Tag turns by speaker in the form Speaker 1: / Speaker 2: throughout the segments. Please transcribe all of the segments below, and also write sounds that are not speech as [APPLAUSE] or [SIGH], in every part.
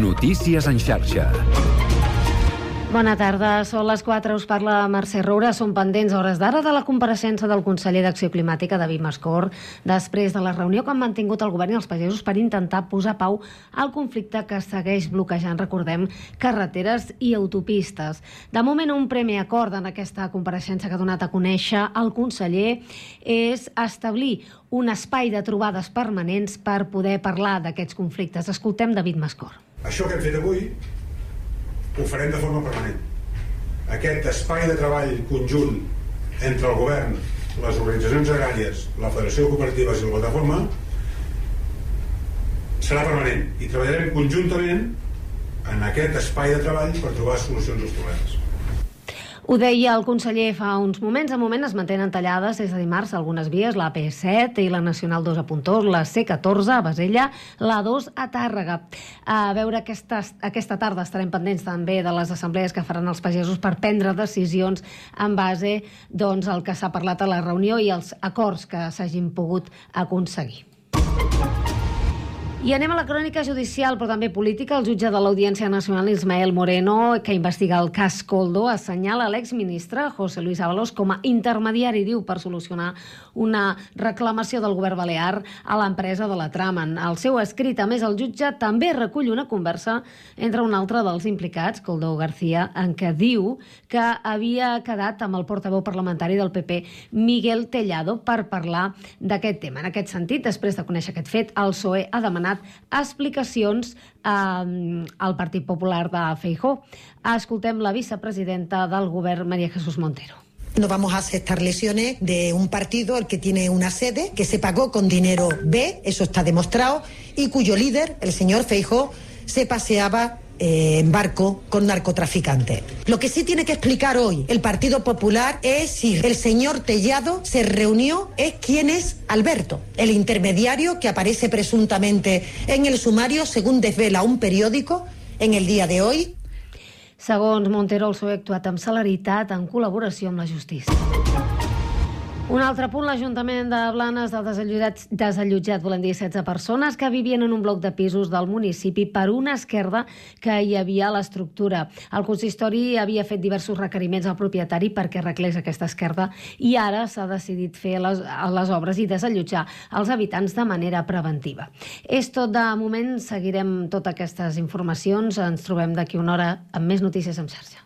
Speaker 1: Notícies en xarxa.
Speaker 2: Bona tarda, són les 4, us parla Mercè Roura. Són pendents hores d'ara de la compareixença del conseller d'Acció Climàtica, David Mascor, després de la reunió que han mantingut el govern i els pagesos per intentar posar pau al conflicte que segueix bloquejant, recordem, carreteres i autopistes. De moment, un premi acord en aquesta compareixença que ha donat a conèixer el conseller és establir un espai de trobades permanents per poder parlar d'aquests conflictes. Escoltem David Mascor.
Speaker 3: Això que hem fet avui ho farem de forma permanent. Aquest espai de treball conjunt entre el govern, les organitzacions agràries, la Federació de Cooperatives i la Plataforma serà permanent i treballarem conjuntament en aquest espai de treball per trobar solucions als problemes.
Speaker 2: Ho deia el conseller fa uns moments. De moment es mantenen tallades des de dimarts algunes vies, la P7 i la Nacional 2 a Puntós, la C14 a Basella, la 2 a Tàrrega. A veure, aquesta, aquesta tarda estarem pendents també de les assemblees que faran els pagesos per prendre decisions en base doncs, al que s'ha parlat a la reunió i els acords que s'hagin pogut aconseguir. I anem a la crònica judicial, però també política. El jutge de l'Audiència Nacional, Ismael Moreno, que investiga el cas Coldo, assenyala l'exministre José Luis Ábalos com a intermediari, diu, per solucionar una reclamació del govern balear a l'empresa de la Traman. El seu escrit, a més, el jutge també recull una conversa entre un altre dels implicats, Coldo García, en què diu que havia quedat amb el portaveu parlamentari del PP, Miguel Tellado, per parlar d'aquest tema. En aquest sentit, després de conèixer aquest fet, el PSOE ha demanat explicacions eh, al Partit Popular de Feijó. Escoltem la vicepresidenta del govern, María Jesús Montero.
Speaker 4: No vamos a aceptar lesiones de un partido el que tiene una sede que se pagó con dinero B, eso está demostrado, y cuyo líder, el señor Feijó, se paseaba eh, en barco con narcotraficantes. Lo que sí tiene que explicar hoy el Partido Popular es si el señor Tellado se reunió, es quién es Alberto, el intermediario que aparece presuntamente en el sumario, según desvela un periódico en el día de hoy.
Speaker 2: Segons Montero, el PSOE actuat amb celeritat en la justícia. Un altre punt, l'Ajuntament de Blanes ha desallotjat, desallotjat, volem dir, 16 persones que vivien en un bloc de pisos del municipi per una esquerda que hi havia a l'estructura. El consistori havia fet diversos requeriments al propietari perquè arreglés aquesta esquerda i ara s'ha decidit fer les, les obres i desallotjar els habitants de manera preventiva. És tot de moment, seguirem totes aquestes informacions, ens trobem d'aquí una hora amb més notícies en xarxa.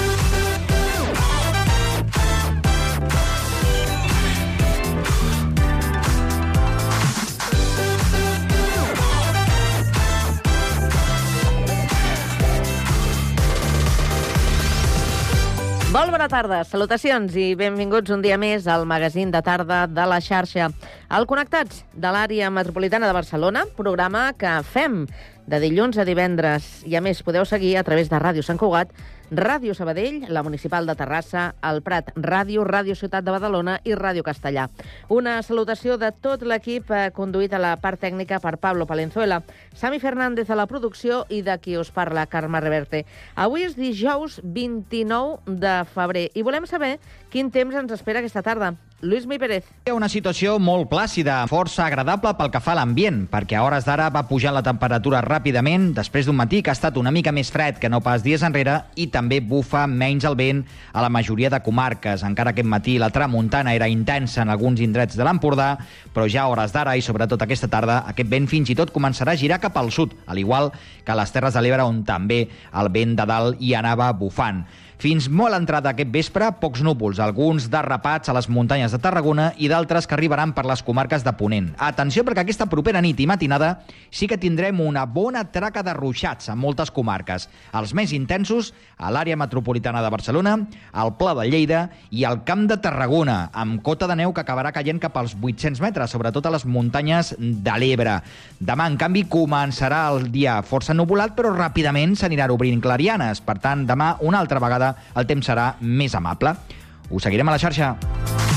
Speaker 5: Molt bona tarda, salutacions i benvinguts un dia més al magazín de tarda de la xarxa. El Connectats de l'àrea metropolitana de Barcelona, programa que fem de dilluns a divendres i a més podeu seguir a través de Ràdio Sant Cugat, Ràdio Sabadell, la Municipal de Terrassa, el Prat Ràdio, Ràdio Ciutat de Badalona i Ràdio Castellà. Una salutació de tot l'equip eh, conduït a la part tècnica per Pablo Palenzuela, Sami Fernández a la producció i de qui us parla, Carme Reverte. Avui és dijous 29 de febrer i volem saber quin temps ens espera aquesta tarda. Lluís Mi Pérez.
Speaker 6: Hi ha una situació molt plàcida, força agradable pel que fa a l'ambient, perquè a hores d'ara va pujar la temperatura ràpidament després d'un matí que ha estat una mica més fred que no pas dies enrere i també bufa menys el vent a la majoria de comarques. Encara aquest matí la tramuntana era intensa en alguns indrets de l'Empordà, però ja a hores d'ara i sobretot aquesta tarda aquest vent fins i tot començarà a girar cap al sud, al igual que a les Terres de l'Ebre on també el vent de dalt hi anava bufant. Fins molt entrada aquest vespre, pocs núvols, alguns derrapats a les muntanyes de Tarragona i d'altres que arribaran per les comarques de Ponent. Atenció, perquè aquesta propera nit i matinada sí que tindrem una bona traca de ruixats en moltes comarques. Els més intensos a l'àrea metropolitana de Barcelona, al Pla de Lleida i al Camp de Tarragona, amb cota de neu que acabarà caient cap als 800 metres, sobretot a les muntanyes de l'Ebre. Demà, en canvi, començarà el dia força nuvolat, però ràpidament s'aniran obrint clarianes. Per tant, demà, una altra vegada, el temps serà més amable. Us seguirem a la xarxa.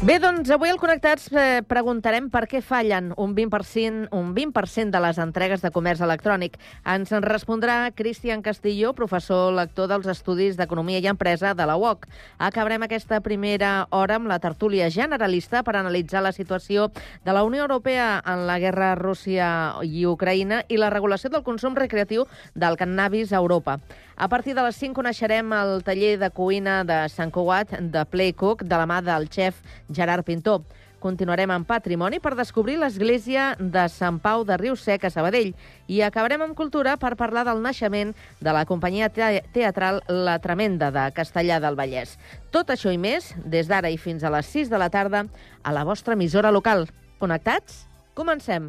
Speaker 5: Bé, doncs avui al Connectats eh, preguntarem per què fallen un 20%, un 20 de les entregues de comerç electrònic. Ens en respondrà Cristian Castillo, professor lector dels Estudis d'Economia i Empresa de la UOC. Acabarem aquesta primera hora amb la tertúlia generalista per analitzar la situació de la Unió Europea en la guerra Rússia i Ucraïna i la regulació del consum recreatiu del cannabis a Europa. A partir de les 5 coneixerem el taller de cuina de Sant Cugat de Playcook de la mà del xef Gerard Pintó. Continuarem amb Patrimoni per descobrir l'església de Sant Pau de Riu Sec a Sabadell i acabarem amb Cultura per parlar del naixement de la companyia te teatral La Tremenda de Castellà del Vallès. Tot això i més, des d'ara i fins a les 6 de la tarda, a la vostra emissora local. Connectats? Comencem.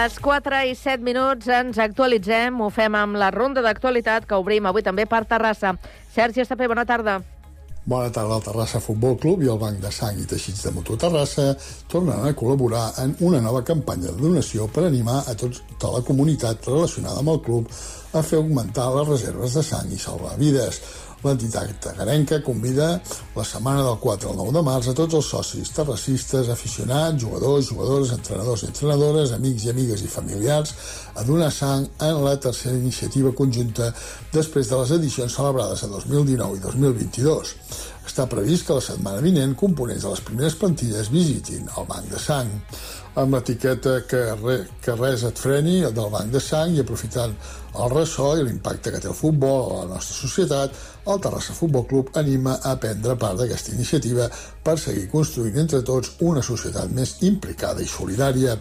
Speaker 5: Les 4 i 7 minuts ens actualitzem, ho fem amb la ronda d'actualitat que obrim avui també per Terrassa. Sergi Estapé, bona tarda.
Speaker 7: Bona tarda. El Terrassa Futbol Club i el Banc de Sang i Teixits de Mutu Terrassa tornen a col·laborar en una nova campanya de donació per animar a tota la comunitat relacionada amb el club a fer augmentar les reserves de sang i salvar vides. L'entitat tagarenca convida la setmana del 4 al 9 de març a tots els socis terracistes, aficionats, jugadors, jugadores, entrenadors i entrenadores, amics i amigues i familiars a donar sang en la tercera iniciativa conjunta després de les edicions celebrades a 2019 i 2022. Està previst que la setmana vinent components de les primeres plantilles visitin el Banc de Sang amb l'etiqueta que, re, que res et freni del Banc de Sang i aprofitant el ressò i l'impacte que té el futbol a la nostra societat, el Terrassa Futbol Club anima a prendre part d'aquesta iniciativa per seguir construint entre tots una societat més implicada i solidària.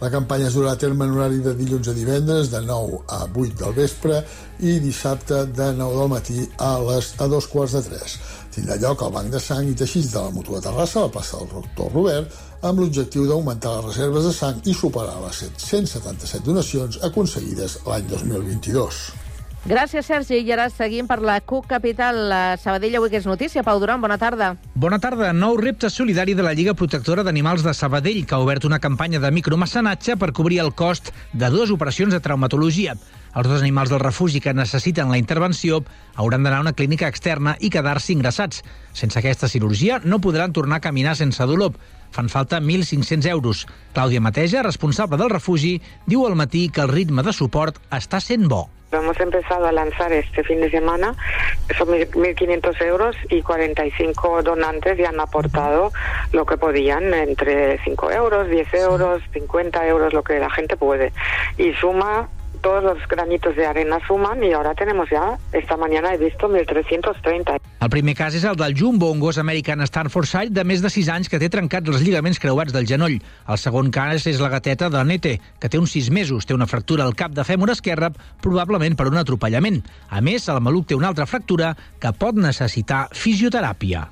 Speaker 7: La campanya es durà a terme en horari de dilluns a divendres de 9 a 8 del vespre i dissabte de 9 del matí a les a dos quarts de 3. Tindrà lloc al Banc de Sang i Teixits de la Mutua Terrassa, a la plaça del Doctor Robert, amb l'objectiu d'augmentar les reserves de sang i superar les 777 donacions aconseguides l'any 2022.
Speaker 5: Gràcies, Sergi. I ara seguim per la CUC Capital. La Sabadell avui que és notícia. Pau Duran, bona tarda.
Speaker 8: Bona tarda. Nou repte solidari de la Lliga Protectora d'Animals de Sabadell, que ha obert una campanya de micromecenatge per cobrir el cost de dues operacions de traumatologia. Els dos animals del refugi que necessiten la intervenció hauran d'anar a una clínica externa i quedar-se ingressats. Sense aquesta cirurgia no podran tornar a caminar sense dolor. Fan falta 1.500 euros. Clàudia Mateja, responsable del refugi, diu al matí que el ritme de suport està sent bo.
Speaker 9: Hemos empezado a lanzar este fin de semana, son 1.500 euros y 45 donantes ya han aportado lo que podían, entre 5 euros, 10 euros, 50 euros, lo que la gente puede. Y suma todos los granitos de arena suman y ahora tenemos ya, esta mañana he visto 1.330.
Speaker 8: El primer cas és el del Jumbo, un gos American Stanfordshire de més de 6 anys que té trencats els lligaments creuats del genoll. El segon cas és la gateta de Nete, que té uns 6 mesos. Té una fractura al cap de fèmur esquerre, probablement per un atropellament. A més, el maluc té una altra fractura que pot necessitar fisioteràpia.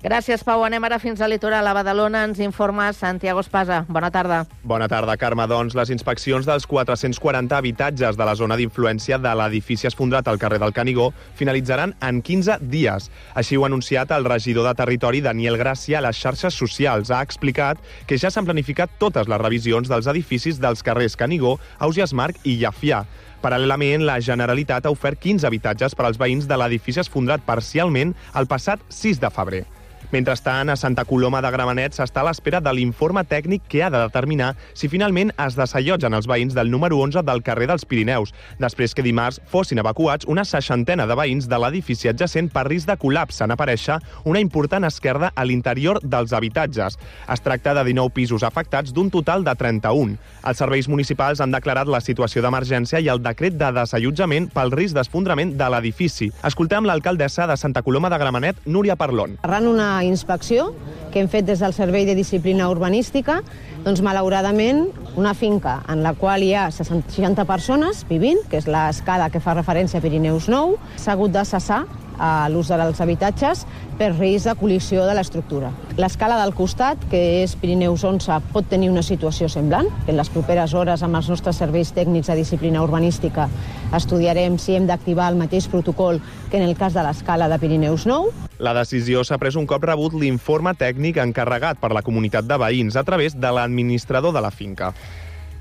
Speaker 5: Gràcies, Pau. Anem ara fins al litoral. A Badalona ens informa Santiago Espasa. Bona tarda.
Speaker 10: Bona tarda, Carme. Doncs les inspeccions dels 440 habitatges de la zona d'influència de l'edifici esfondrat al carrer del Canigó finalitzaran en 15 dies. Així ho ha anunciat el regidor de Territori, Daniel Gràcia, a les xarxes socials. Ha explicat que ja s'han planificat totes les revisions dels edificis dels carrers Canigó, Ausias Marc i Llafià. Paral·lelament, la Generalitat ha ofert 15 habitatges per als veïns de l'edifici esfondrat parcialment el passat 6 de febrer. Mentrestant, a Santa Coloma de Gramenet s'està a l'espera de l'informe tècnic que ha de determinar si finalment es desallotgen els veïns del número 11 del carrer dels Pirineus, després que dimarts fossin evacuats una seixantena de veïns de l'edifici adjacent per risc de col·lapse en aparèixer una important esquerda a l'interior dels habitatges. Es tracta de 19 pisos afectats d'un total de 31. Els serveis municipals han declarat la situació d'emergència i el decret de desallotjament pel risc d'esfondrament de l'edifici. Escoltem l'alcaldessa de Santa Coloma de Gramenet, Núria Parlon.
Speaker 11: Arran una inspecció que hem fet des del Servei de Disciplina Urbanística, doncs malauradament una finca en la qual hi ha 60 persones vivint, que és l'escala que fa referència a Pirineus 9, s'ha hagut de cessar a l'ús dels habitatges per risc de col·lisió de l'estructura. L'escala del costat, que és Pirineus 11, pot tenir una situació semblant, en les properes hores amb els nostres serveis tècnics de disciplina urbanística estudiarem si hem d'activar el mateix protocol que en el cas de l'escala de Pirineus 9.
Speaker 10: La decisió s'ha pres un cop rebut l'informe tècnic encarregat per la comunitat de veïns a través de l'administrador de la finca.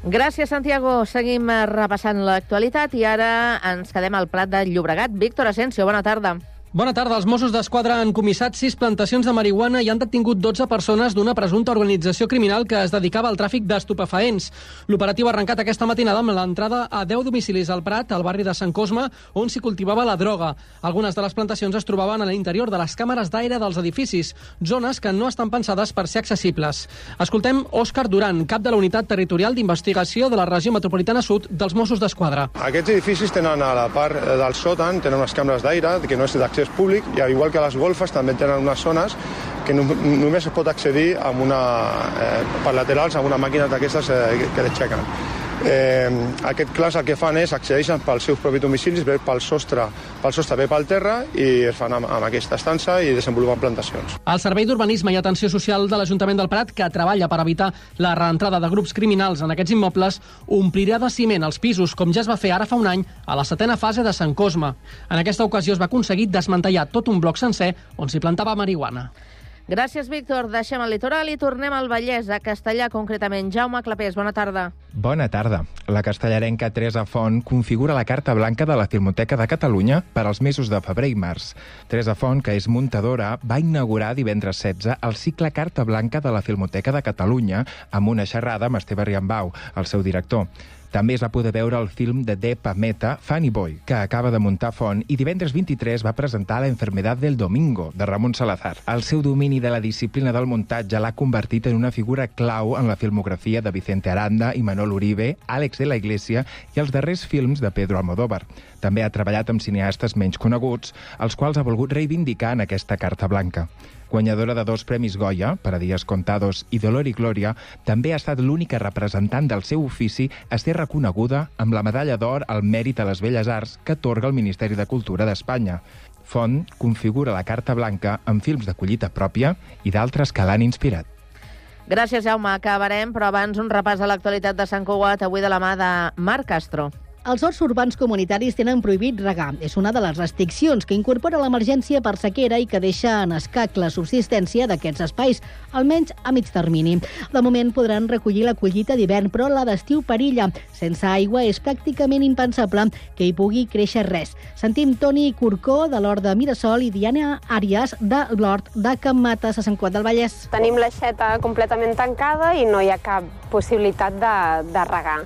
Speaker 5: Gràcies, Santiago. Seguim eh, repassant l'actualitat i ara ens quedem al Prat de Llobregat. Víctor Asensio, bona tarda.
Speaker 12: Bona tarda. Els Mossos d'Esquadra han comissat sis plantacions de marihuana i han detingut 12 persones d'una presumpta organització criminal que es dedicava al tràfic d'estupefaents. L'operatiu ha arrencat aquesta matinada amb l'entrada a 10 domicilis al Prat, al barri de Sant Cosme, on s'hi cultivava la droga. Algunes de les plantacions es trobaven a l'interior de les càmeres d'aire dels edificis, zones que no estan pensades per ser accessibles. Escoltem Òscar Duran, cap de la Unitat Territorial d'Investigació de la Regió Metropolitana Sud dels Mossos d'Esquadra.
Speaker 13: Aquests edificis tenen a la part del sòtan, tenen unes càmeres d'aire, que no és d'accés d'accés públic, i igual que les golfes també tenen unes zones que no, només es pot accedir amb una, eh, per laterals amb una màquina d'aquestes eh, que l'aixequen. Eh, aquest clars el que fan és accedeixen pels seus propis domicilis, bé pel sostre, pel sostre bé pel terra i es fan amb, amb aquesta estança i desenvolupen plantacions.
Speaker 12: El Servei d'Urbanisme i Atenció Social de l'Ajuntament del Prat, que treballa per evitar la reentrada de grups criminals en aquests immobles, omplirà de ciment els pisos, com ja es va fer ara fa un any a la setena fase de Sant Cosme. En aquesta ocasió es va aconseguir desmantellar tot un bloc sencer on s'hi plantava marihuana.
Speaker 5: Gràcies, Víctor. Deixem el litoral i tornem al Vallès, a Castellà concretament. Jaume Clapés, bona tarda.
Speaker 14: Bona tarda. La castellarenca Teresa Font configura la Carta Blanca de la Filmoteca de Catalunya per als mesos de febrer i març. Teresa Font, que és muntadora, va inaugurar divendres 16 el cicle Carta Blanca de la Filmoteca de Catalunya amb una xerrada amb Esteve Riambau, el seu director. També es va poder veure el film de Depa Meta, Funny Boy, que acaba de muntar Font, i divendres 23 va presentar La enfermedad del domingo, de Ramon Salazar. El seu domini de la disciplina del muntatge l'ha convertit en una figura clau en la filmografia de Vicente Aranda i Manol Uribe, Àlex de la Iglesia i els darrers films de Pedro Almodóvar. També ha treballat amb cineastes menys coneguts, els quals ha volgut reivindicar en aquesta carta blanca guanyadora de dos Premis Goya, per a Dies Contados i Dolor i Glòria, també ha estat l'única representant del seu ofici a ser reconeguda amb la medalla d'or al mèrit a les Belles Arts que atorga el Ministeri de Cultura d'Espanya. Font configura la Carta Blanca amb films de collita pròpia i d'altres que l'han inspirat.
Speaker 5: Gràcies, Jaume. Acabarem, però abans un repàs a l'actualitat de Sant Cugat, avui de la mà de Marc Castro.
Speaker 15: Els horts urbans comunitaris tenen prohibit regar. És una de les restriccions que incorpora l'emergència per sequera i que deixa en escac la subsistència d'aquests espais, almenys a mig termini. De moment podran recollir la collita d'hivern, però la d'estiu perilla. Sense aigua és pràcticament impensable que hi pugui créixer res. Sentim Toni Corcó, de l'Hort de Mirasol, i Diana Àrias, de l'Hort de Can Mates, a Sant Cuat del Vallès.
Speaker 16: Tenim l'aixeta completament tancada i no hi ha cap possibilitat de, de regar.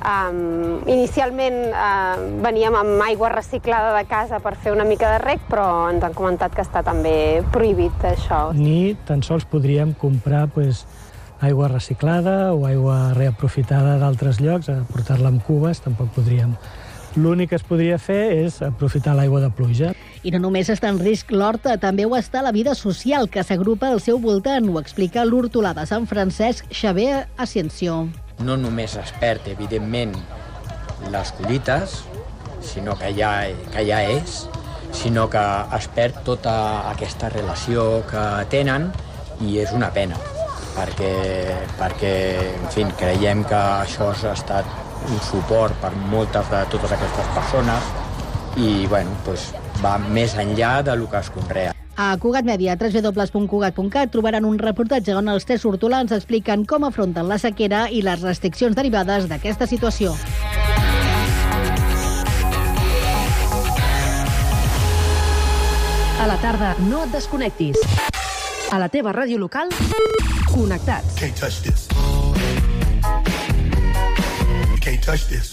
Speaker 16: Um, inicialment uh, veníem amb aigua reciclada de casa per fer una mica de rec, però ens han comentat que està també prohibit això.
Speaker 17: Ni tan sols podríem comprar pues, aigua reciclada o aigua reaprofitada d'altres llocs, a portar-la amb cubes, tampoc podríem. L'únic que es podria fer és aprofitar l'aigua de pluja.
Speaker 15: I no només està en risc l'horta, també ho està la vida social que s'agrupa al seu voltant, ho explica l'hortolà de Sant Francesc, Xavier Ascensió.
Speaker 18: No només es perd, evidentment, les collites, sinó que ja, que ja és, sinó que es perd tota aquesta relació que tenen i és una pena, perquè, perquè en fi, creiem que això ha estat un suport per moltes de totes aquestes persones i bueno, doncs va més enllà de que es conrea.
Speaker 15: A Cugat Mèdia, www.cugat.cat, trobaran un reportatge on els tres hortolans expliquen com afronten la sequera i les restriccions derivades d'aquesta situació.
Speaker 19: A la tarda, no et desconnectis. A la teva ràdio local, connectats.
Speaker 20: Can't touch this. Can't touch this.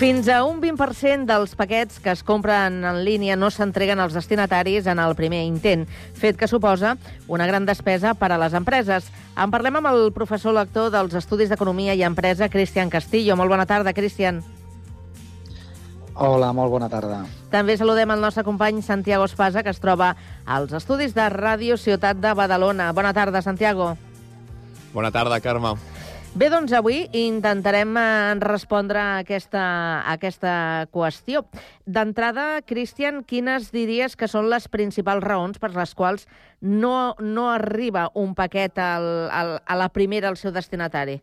Speaker 5: Fins a un 20% dels paquets que es compren en línia no s'entreguen als destinataris en el primer intent, fet que suposa una gran despesa per a les empreses. En parlem amb el professor lector dels Estudis d'Economia i Empresa, Cristian Castillo. Molt bona tarda, Cristian.
Speaker 21: Hola, molt bona tarda.
Speaker 5: També saludem el nostre company Santiago Espasa, que es troba als Estudis de Ràdio Ciutat de Badalona. Bona tarda, Santiago.
Speaker 10: Bona tarda, Carme.
Speaker 5: Bé, doncs avui intentarem eh, respondre a aquesta, a aquesta qüestió. D'entrada, Cristian, quines diries que són les principals raons per les quals no, no arriba un paquet al, al, a la primera al seu destinatari?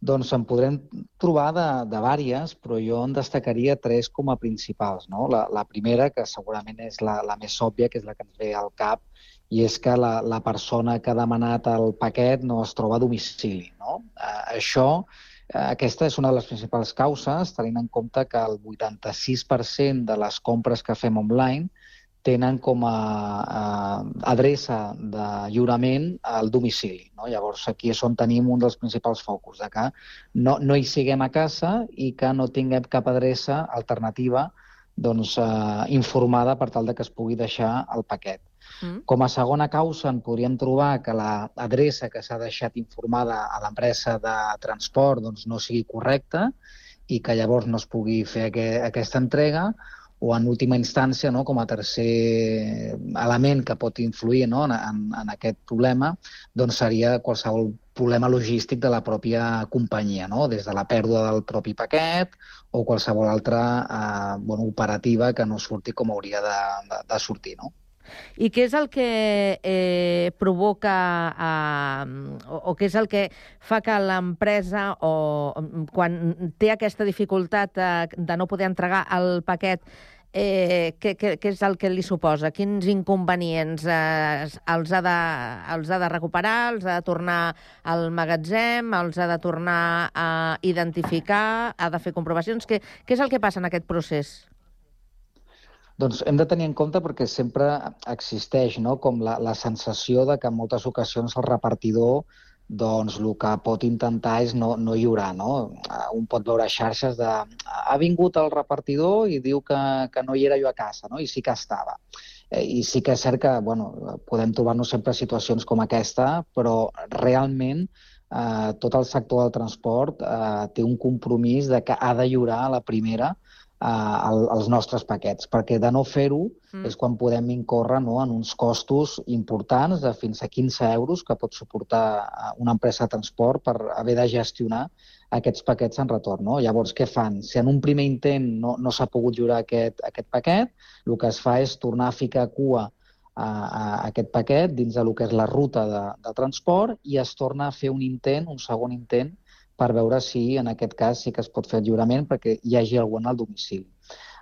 Speaker 21: Doncs en podrem trobar de, de vàries, però jo en destacaria tres com a principals. No? La, la primera, que segurament és la, la més òbvia, que és la que ens ve al cap, i és que la, la persona que ha demanat el paquet no es troba a domicili. No? Eh, això, eh, aquesta és una de les principals causes, tenint en compte que el 86% de les compres que fem online tenen com a, a adreça de lliurament al domicili. No? Llavors, aquí és on tenim un dels principals focus, de que no, no hi siguem a casa i que no tinguem cap adreça alternativa doncs, eh, informada per tal de que es pugui deixar el paquet. Mm. Com a segona causa en podríem trobar que l'adreça que s'ha deixat informada a l'empresa de transport doncs, no sigui correcta i que llavors no es pugui fer aqu aquesta entrega o en última instància, no, com a tercer element que pot influir no, en, en, en aquest problema, doncs seria qualsevol problema logístic de la pròpia companyia, no? des de la pèrdua del propi paquet o qualsevol altra eh, bueno, operativa que no surti com hauria de, de, de sortir. No?
Speaker 5: I què és el que eh, provoca eh, o, o què és el que fa que l'empresa o quan té aquesta dificultat eh, de no poder entregar el paquet eh, què, què, què és el que li suposa? Quins inconvenients eh, els, ha de, els ha de recuperar, els ha de tornar al magatzem, els ha de tornar a identificar, ha de fer comprovacions? Què, què és el que passa en aquest procés?
Speaker 21: Doncs hem de tenir en compte perquè sempre existeix no? com la, la sensació de que en moltes ocasions el repartidor doncs el que pot intentar és no, no lliurar. No? Un pot veure xarxes de... Ha vingut el repartidor i diu que, que no hi era jo a casa, no? i sí que estava. Eh, I sí que és cert que bueno, podem trobar-nos sempre situacions com aquesta, però realment eh, tot el sector del transport eh, té un compromís de que ha de lliurar a la primera el, els nostres paquets, perquè de no fer-ho
Speaker 5: Mm.
Speaker 21: és quan podem incórrer no, en uns costos importants de fins a 15 euros que pot suportar eh, una empresa de transport per haver de gestionar aquests paquets en retorn. No? Llavors, què fan? Si en un primer intent no, no s'ha pogut jurar aquest, aquest paquet, el que es fa és tornar a ficar cua a, a aquest paquet dins de lo que és la ruta de, de transport i es torna a fer un intent, un segon intent, per veure si en aquest cas sí que es pot fer el lliurament perquè hi hagi algú en el domicili.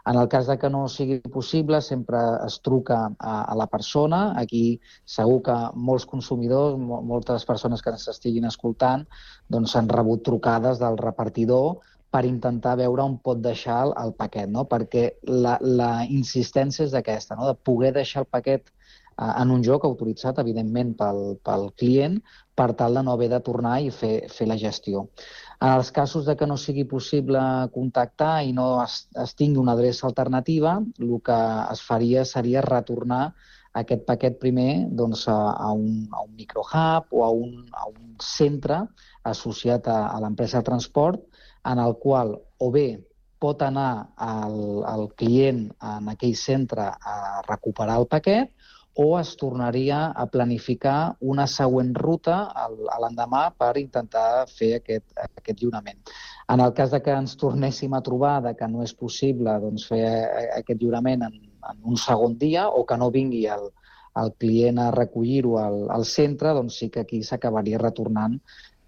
Speaker 21: En el cas de que no sigui possible, sempre es truca a, a la persona. Aquí segur que molts consumidors, mo moltes persones que ens estiguin escoltant, doncs han rebut trucades del repartidor per intentar veure on pot deixar el, el paquet, no? perquè la, la insistència és aquesta, no? de poder deixar el paquet en un joc autoritzat, evidentment, pel, pel client, per tal de no haver de tornar i fer, fer la gestió. En els casos de que no sigui possible contactar i no es, es tingui una adreça alternativa, el que es faria seria retornar aquest paquet primer doncs, a, a, un, a un microhub o a un, a un centre associat a, a l'empresa de transport en el qual o bé pot anar el, el client en aquell centre a recuperar el paquet o es tornaria a planificar una següent ruta a l'endemà per intentar fer aquest, aquest lliurament. En el cas de que ens tornéssim a trobar de que no és possible doncs, fer a- aquest lliurament en, en un segon dia o que no vingui el, el client a recollir-ho al, al centre, doncs sí que aquí s'acabaria retornant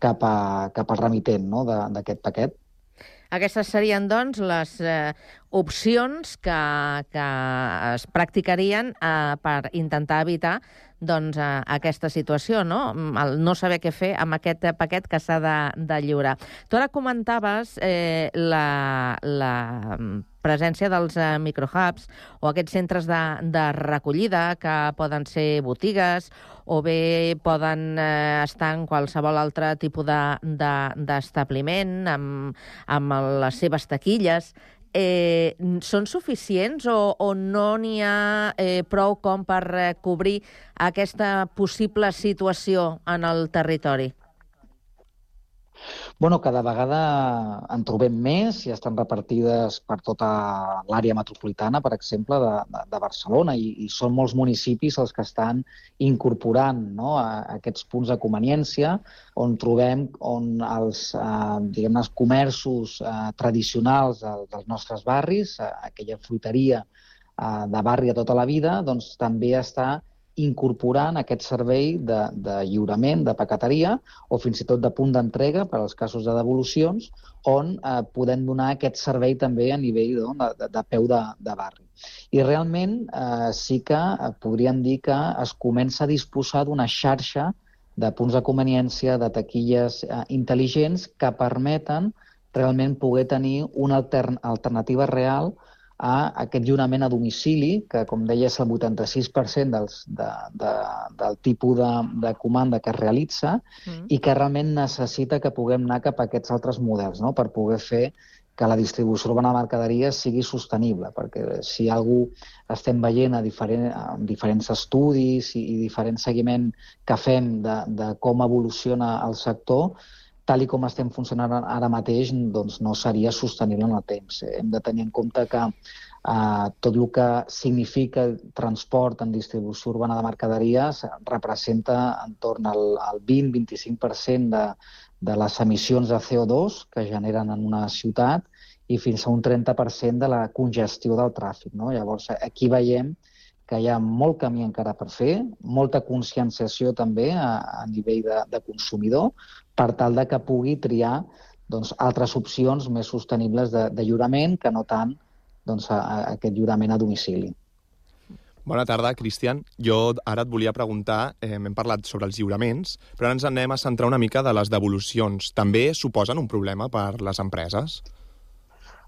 Speaker 21: cap, a, cap al remitent no? d'aquest paquet.
Speaker 5: Aquestes serien, doncs, les eh, opcions que, que es practicarien eh, per intentar evitar doncs, eh, aquesta situació, no? El no saber què fer amb aquest paquet que s'ha de, de lliurar. Tu ara comentaves eh, la, la presència dels eh, microhubs o aquests centres de, de recollida que poden ser botigues o bé poden eh, estar en qualsevol altre tipus d'establiment de, d'establiment amb, amb les seves taquilles. Eh, són suficients o, o no n'hi ha eh, prou com per eh, cobrir aquesta possible situació en el territori?
Speaker 21: Bueno, cada vegada en trobem més i estan repartides per tota l'àrea metropolitana, per exemple, de, de, de Barcelona, i, i són molts municipis els que estan incorporant no, a, a aquests punts de conveniència on trobem on els, eh, diguem els comerços eh, tradicionals del, dels nostres barris, eh, aquella fruiteria eh, de barri de tota la vida, doncs també està incorporant aquest servei de, de lliurament, de paqueteria, o fins i tot de punt d'entrega per als casos de devolucions, on eh, podem donar aquest servei també a nivell no, de, de, peu de, de barri. I realment eh, sí que eh, podríem dir que es comença a disposar d'una xarxa de punts de conveniència, de taquilles eh, intel·ligents que permeten realment poder tenir una altern alternativa real a aquest lliurament a domicili, que, com deia, és el 86% dels, de, de, del tipus de, de comanda que es realitza mm. i que realment necessita que puguem anar cap a aquests altres models no? per poder fer que la distribució urbana de mercaderies sigui sostenible, perquè si algú estem veient a, diferent, diferents estudis i, i diferent seguiment que fem de, de com evoluciona el sector, tal i com estem funcionant ara mateix, doncs no seria sostenible en el temps. Hem de tenir en compte que eh, tot el que significa transport en distribució urbana de mercaderies representa entorn al, al 20-25% de, de les emissions de CO2 que generen en una ciutat i fins a un 30% de la congestió del tràfic. No? Llavors, aquí veiem que hi ha molt camí encara per fer, molta conscienciació també a, a nivell de, de consumidor, per tal de que pugui triar doncs, altres opcions més sostenibles de, de lliurament que no tant doncs, a, a aquest lliurament a domicili.
Speaker 10: Bona tarda, Cristian. Jo ara et volia preguntar, eh, hem parlat sobre els lliuraments, però ara ens anem a centrar una mica de les devolucions. També suposen un problema per les empreses?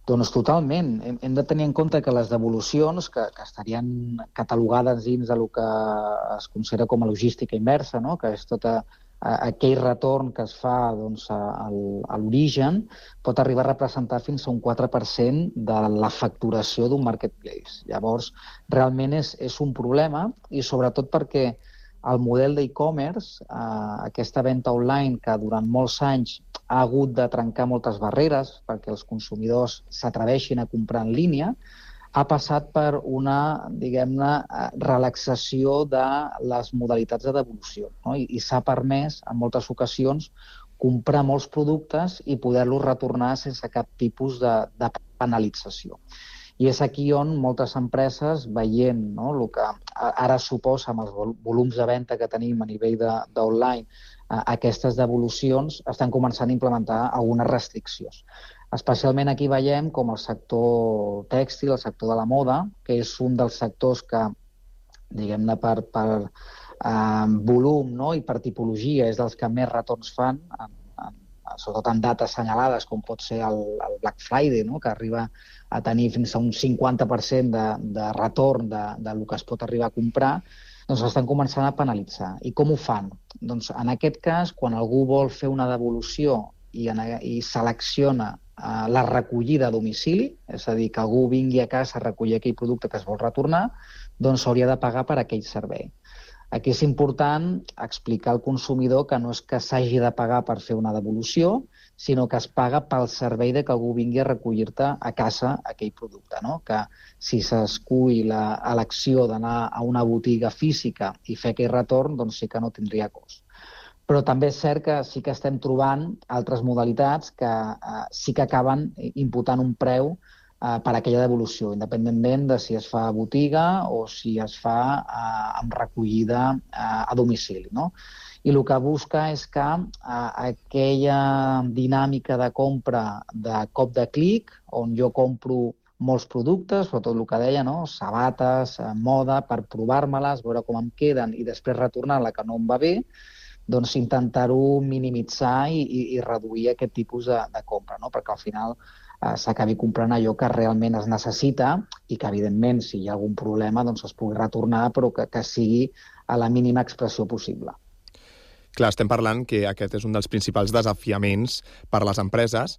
Speaker 21: Doncs totalment. Hem, hem de tenir en compte que les devolucions, que, que estarien catalogades dins de lo que es considera com a logística inversa, no? que és tota aquell retorn que es fa doncs, a, a l'origen, pot arribar a representar fins a un 4% de la facturació d'un marketplace. Llavors, realment és, és un problema i sobretot perquè el model d'e-commerce, eh, aquesta venda online que durant molts anys ha hagut de trencar moltes barreres perquè els consumidors s'atreveixin a comprar en línia, ha passat per una, diguem-ne, eh, relaxació de les modalitats de devolució. No? I, i s'ha permès, en moltes ocasions, comprar molts productes i poder-los retornar sense cap tipus de, de penalització. I és aquí on moltes empreses, veient no, el que ara suposa amb els volums de venda que tenim a nivell d'online, aquestes devolucions, estan començant a implementar algunes restriccions. Especialment aquí veiem com el sector tèxtil, el sector de la moda, que és un dels sectors que, diguem-ne, per, per eh, volum no? i per tipologia és dels que més retorns fan en, sobretot en dates assenyalades, com pot ser el, el Black Friday, no? que arriba a tenir fins a un 50% de, de retorn de, de lo que es pot arribar a comprar, doncs estan començant a penalitzar. I com ho fan? Doncs en aquest cas, quan algú vol fer una devolució i, en, i selecciona la recollida a domicili, és a dir, que algú vingui a casa a recollir aquell producte que es vol retornar, doncs s'hauria de pagar per aquell servei. Aquí és important explicar al consumidor que no és que s'hagi de pagar per fer una devolució, sinó que es paga pel servei de que algú vingui a recollir-te a casa aquell producte. No? Que si s'escull l'elecció d'anar a una botiga física i fer aquell retorn, doncs sí que no tindria cost. Però també és cert que sí que estem trobant altres modalitats que eh, sí que acaben imputant un preu eh, per aquella devolució, independentment de si es fa a botiga o si es fa eh, amb recollida eh, a domicili. No? I el que busca és que eh, aquella dinàmica de compra de cop de clic, on jo compro molts productes, sobretot el que deia, no? sabates, eh, moda, per provar-me-les, veure com em queden i després retornar la que no em va bé, doncs intentar-ho minimitzar i, i, i reduir aquest tipus de, de compra, no? perquè al final eh, s'acabi comprant allò que realment es necessita i que, evidentment, si hi ha algun problema, doncs es pugui retornar, però que, que sigui a la mínima expressió possible.
Speaker 10: Clar, estem parlant que aquest és un dels principals desafiaments per a les empreses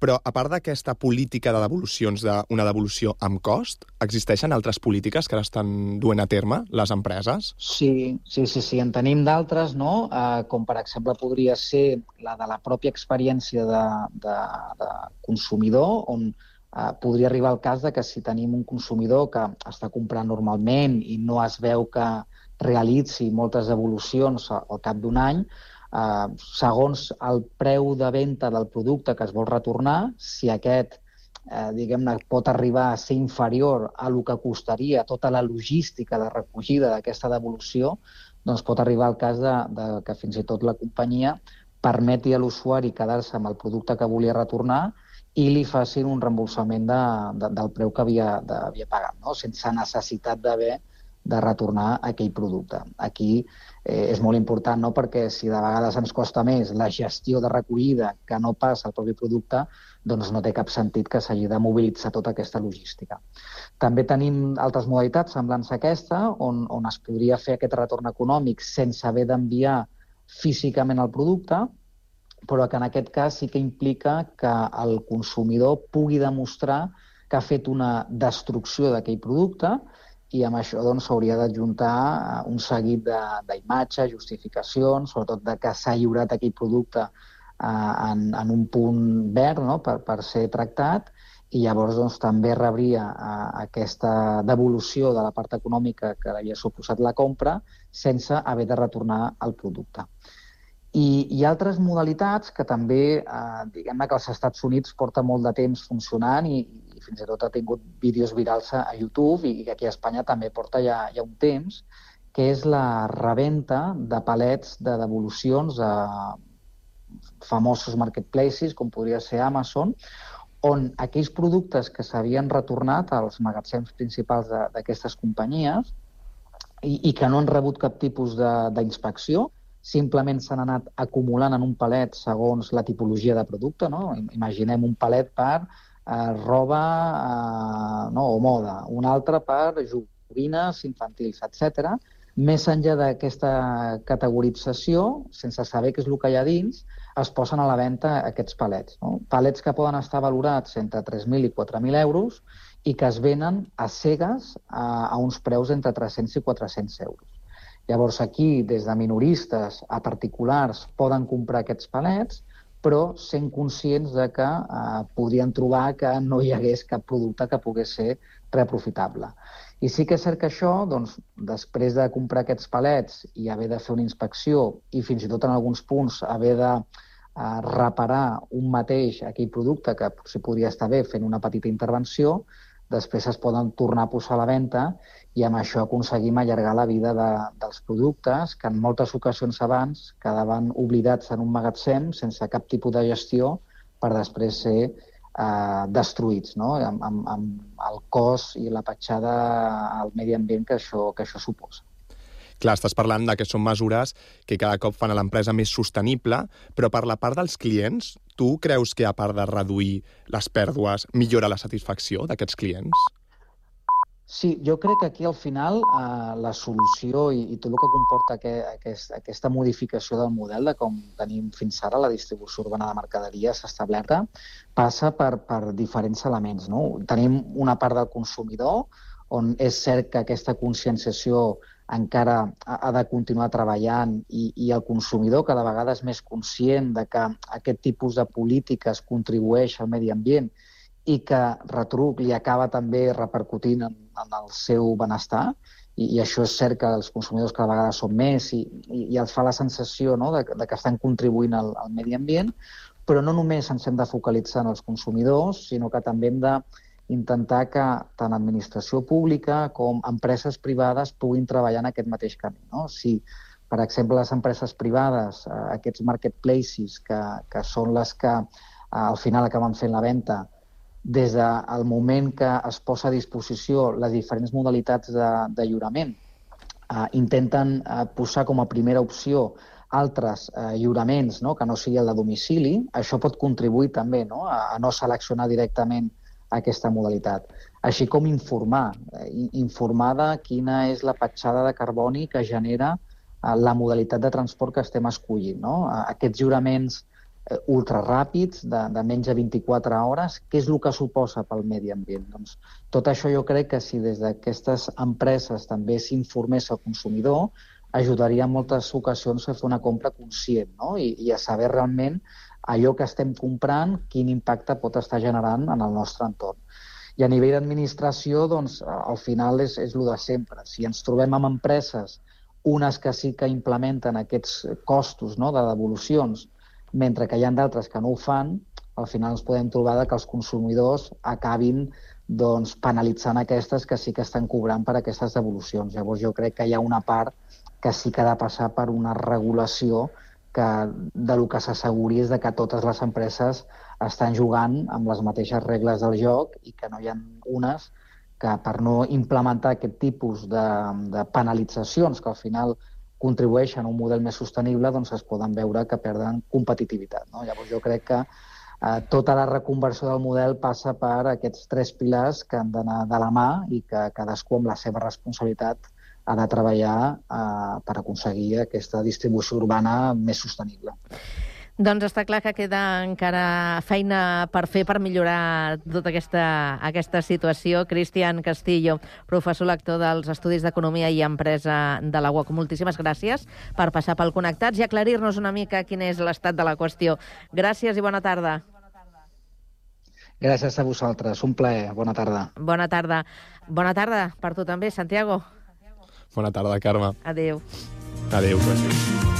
Speaker 10: però, a part d'aquesta política de devolucions d'una devolució amb cost, existeixen altres polítiques que ara estan duent a terme les empreses?
Speaker 21: Sí, sí, sí, sí. en tenim d'altres, no? Eh, com per exemple podria ser la de la pròpia experiència de, de, de consumidor, on eh, podria arribar el cas de que si tenim un consumidor que està comprant normalment i no es veu que realitzi moltes devolucions al cap d'un any, eh, segons el preu de venda del producte que es vol retornar, si aquest eh, diguem-ne, pot arribar a ser inferior a el que costaria tota la logística de recollida d'aquesta devolució, doncs pot arribar al cas de, de que fins i tot la companyia permeti a l'usuari quedar-se amb el producte que volia retornar i li facin un reembolsament de, de, del preu que havia, de, havia pagat, no? sense necessitat d'haver de retornar aquell producte. Aquí eh, és molt important, no? perquè si de vegades ens costa més la gestió de recollida que no passa al propi producte, doncs no té cap sentit que s'hagi de mobilitzar tota aquesta logística. També tenim altres modalitats semblants a aquesta, on, on es podria fer aquest retorn econòmic sense haver d'enviar físicament el producte, però que en aquest cas sí que implica que el consumidor pugui demostrar que ha fet una destrucció d'aquell producte i amb això doncs, s'hauria doncs, d'adjuntar eh, un seguit d'imatges, justificacions, sobretot de que s'ha lliurat aquell producte eh, en, en un punt verd no? per, per ser tractat i llavors doncs, també rebria eh, aquesta devolució de la part econòmica que havia suposat la compra sense haver de retornar el producte. I ha altres modalitats que també, eh, diguem-ne que als Estats Units porta molt de temps funcionant i, fins i tot ha tingut vídeos virals a, YouTube i aquí a Espanya també porta ja, ja un temps, que és la reventa de palets de devolucions a famosos marketplaces, com podria ser Amazon, on aquells productes que s'havien retornat als magatzems principals d'aquestes companyies i, i que no han rebut cap tipus d'inspecció, simplement s'han anat acumulant en un palet segons la tipologia de producte. No? Imaginem un palet per eh, roba eh, no, o moda, un altre per joguines infantils, etc. Més enllà d'aquesta categorització, sense saber què és el que hi ha dins, es posen a la venda aquests palets. No? Palets que poden estar valorats entre 3.000 i 4.000 euros i que es venen a cegues a, a uns preus entre 300 i 400 euros. Llavors aquí, des de minoristes a particulars, poden comprar aquests palets però sent conscients de que eh, podrien trobar que no hi hagués cap producte que pogués ser reprofitable. I sí que és cert que això, doncs, després de comprar aquests palets i haver de fer una inspecció i fins i tot en alguns punts haver de eh, reparar un mateix aquell producte que potser podria estar bé fent una petita intervenció, després es poden tornar a posar a la venda i amb això aconseguim allargar la vida de, dels productes que en moltes ocasions abans quedaven oblidats en un magatzem sense cap tipus de gestió per després ser eh, destruïts, no? amb, amb, amb el cos i la petjada al medi ambient que això, que això suposa.
Speaker 10: Clar, estàs parlant de que són mesures que cada cop fan a l'empresa més sostenible, però per la part dels clients, tu creus que a part de reduir les pèrdues, millora la satisfacció d'aquests clients?
Speaker 21: Sí, jo crec que aquí al final eh, la solució i, i tot el que comporta que, aquest, aquesta modificació del model de com tenim fins ara la distribució urbana de mercaderies establerta passa per, per diferents elements. No? Tenim una part del consumidor on és cert que aquesta conscienciació encara ha de continuar treballant i, i el consumidor cada vegada és més conscient de que aquest tipus de polítiques contribueix al medi ambient i que retruc li acaba també repercutint en, en el seu benestar i, i això és cert que els consumidors cada vegada són més i, i, i els fa la sensació no, de, de que estan contribuint al, al medi ambient, però no només ens hem de focalitzar en els consumidors, sinó que també hem de intentar que tant administració pública com empreses privades puguin treballar en aquest mateix camí. No? Si, per exemple, les empreses privades, eh, aquests marketplaces, que, que són les que eh, al final acaben fent la venda, des del moment que es posa a disposició les diferents modalitats de, de lliurament, eh, intenten eh, posar com a primera opció altres eh, lliuraments no? que no sigui el de domicili, això pot contribuir també no? a, a no seleccionar directament aquesta modalitat. Així com informar, eh, informar de quina és la petjada de carboni que genera eh, la modalitat de transport que estem escollint. No? Eh, aquests juraments ultraràpids, de, de menys de 24 hores, què és el que suposa pel medi ambient? Doncs, tot això jo crec que si des d'aquestes empreses també s'informés al consumidor, ajudaria en moltes ocasions a fer una compra conscient no? I, i a saber realment allò que estem comprant, quin impacte pot estar generant en el nostre entorn. I a nivell d'administració, doncs, al final és, és el de sempre. Si ens trobem amb empreses, unes que sí que implementen aquests costos no, de devolucions, mentre que hi ha d'altres que no ho fan, al final ens podem trobar que els consumidors acabin doncs, penalitzant aquestes que sí que estan cobrant per aquestes devolucions. Llavors jo crec que hi ha una part que sí que ha de passar per una regulació que de lo que s'asseguri és de que totes les empreses estan jugant amb les mateixes regles del joc i que no hi ha unes que per no implementar aquest tipus de, de penalitzacions que al final contribueixen a un model més sostenible, doncs es poden veure que perden competitivitat. No? Llavors jo crec que eh, tota la reconversió del model passa per aquests tres pilars que han d'anar de la mà i que cadascú amb la seva responsabilitat ha de treballar eh, per aconseguir aquesta distribució urbana més sostenible.
Speaker 5: Doncs està clar que queda encara feina per fer per millorar tota aquesta, aquesta situació. Cristian Castillo, professor lector dels Estudis d'Economia i Empresa de la UOC. Moltíssimes gràcies per passar pel Connectats i aclarir-nos una mica quin és l'estat de la qüestió. Gràcies i bona tarda.
Speaker 21: Gràcies a vosaltres. Un plaer. Bona tarda.
Speaker 5: Bona tarda. Bona tarda per tu també, Santiago.
Speaker 10: Bona tarda, Carme.
Speaker 5: Adéu.
Speaker 10: Adéu, gràcies.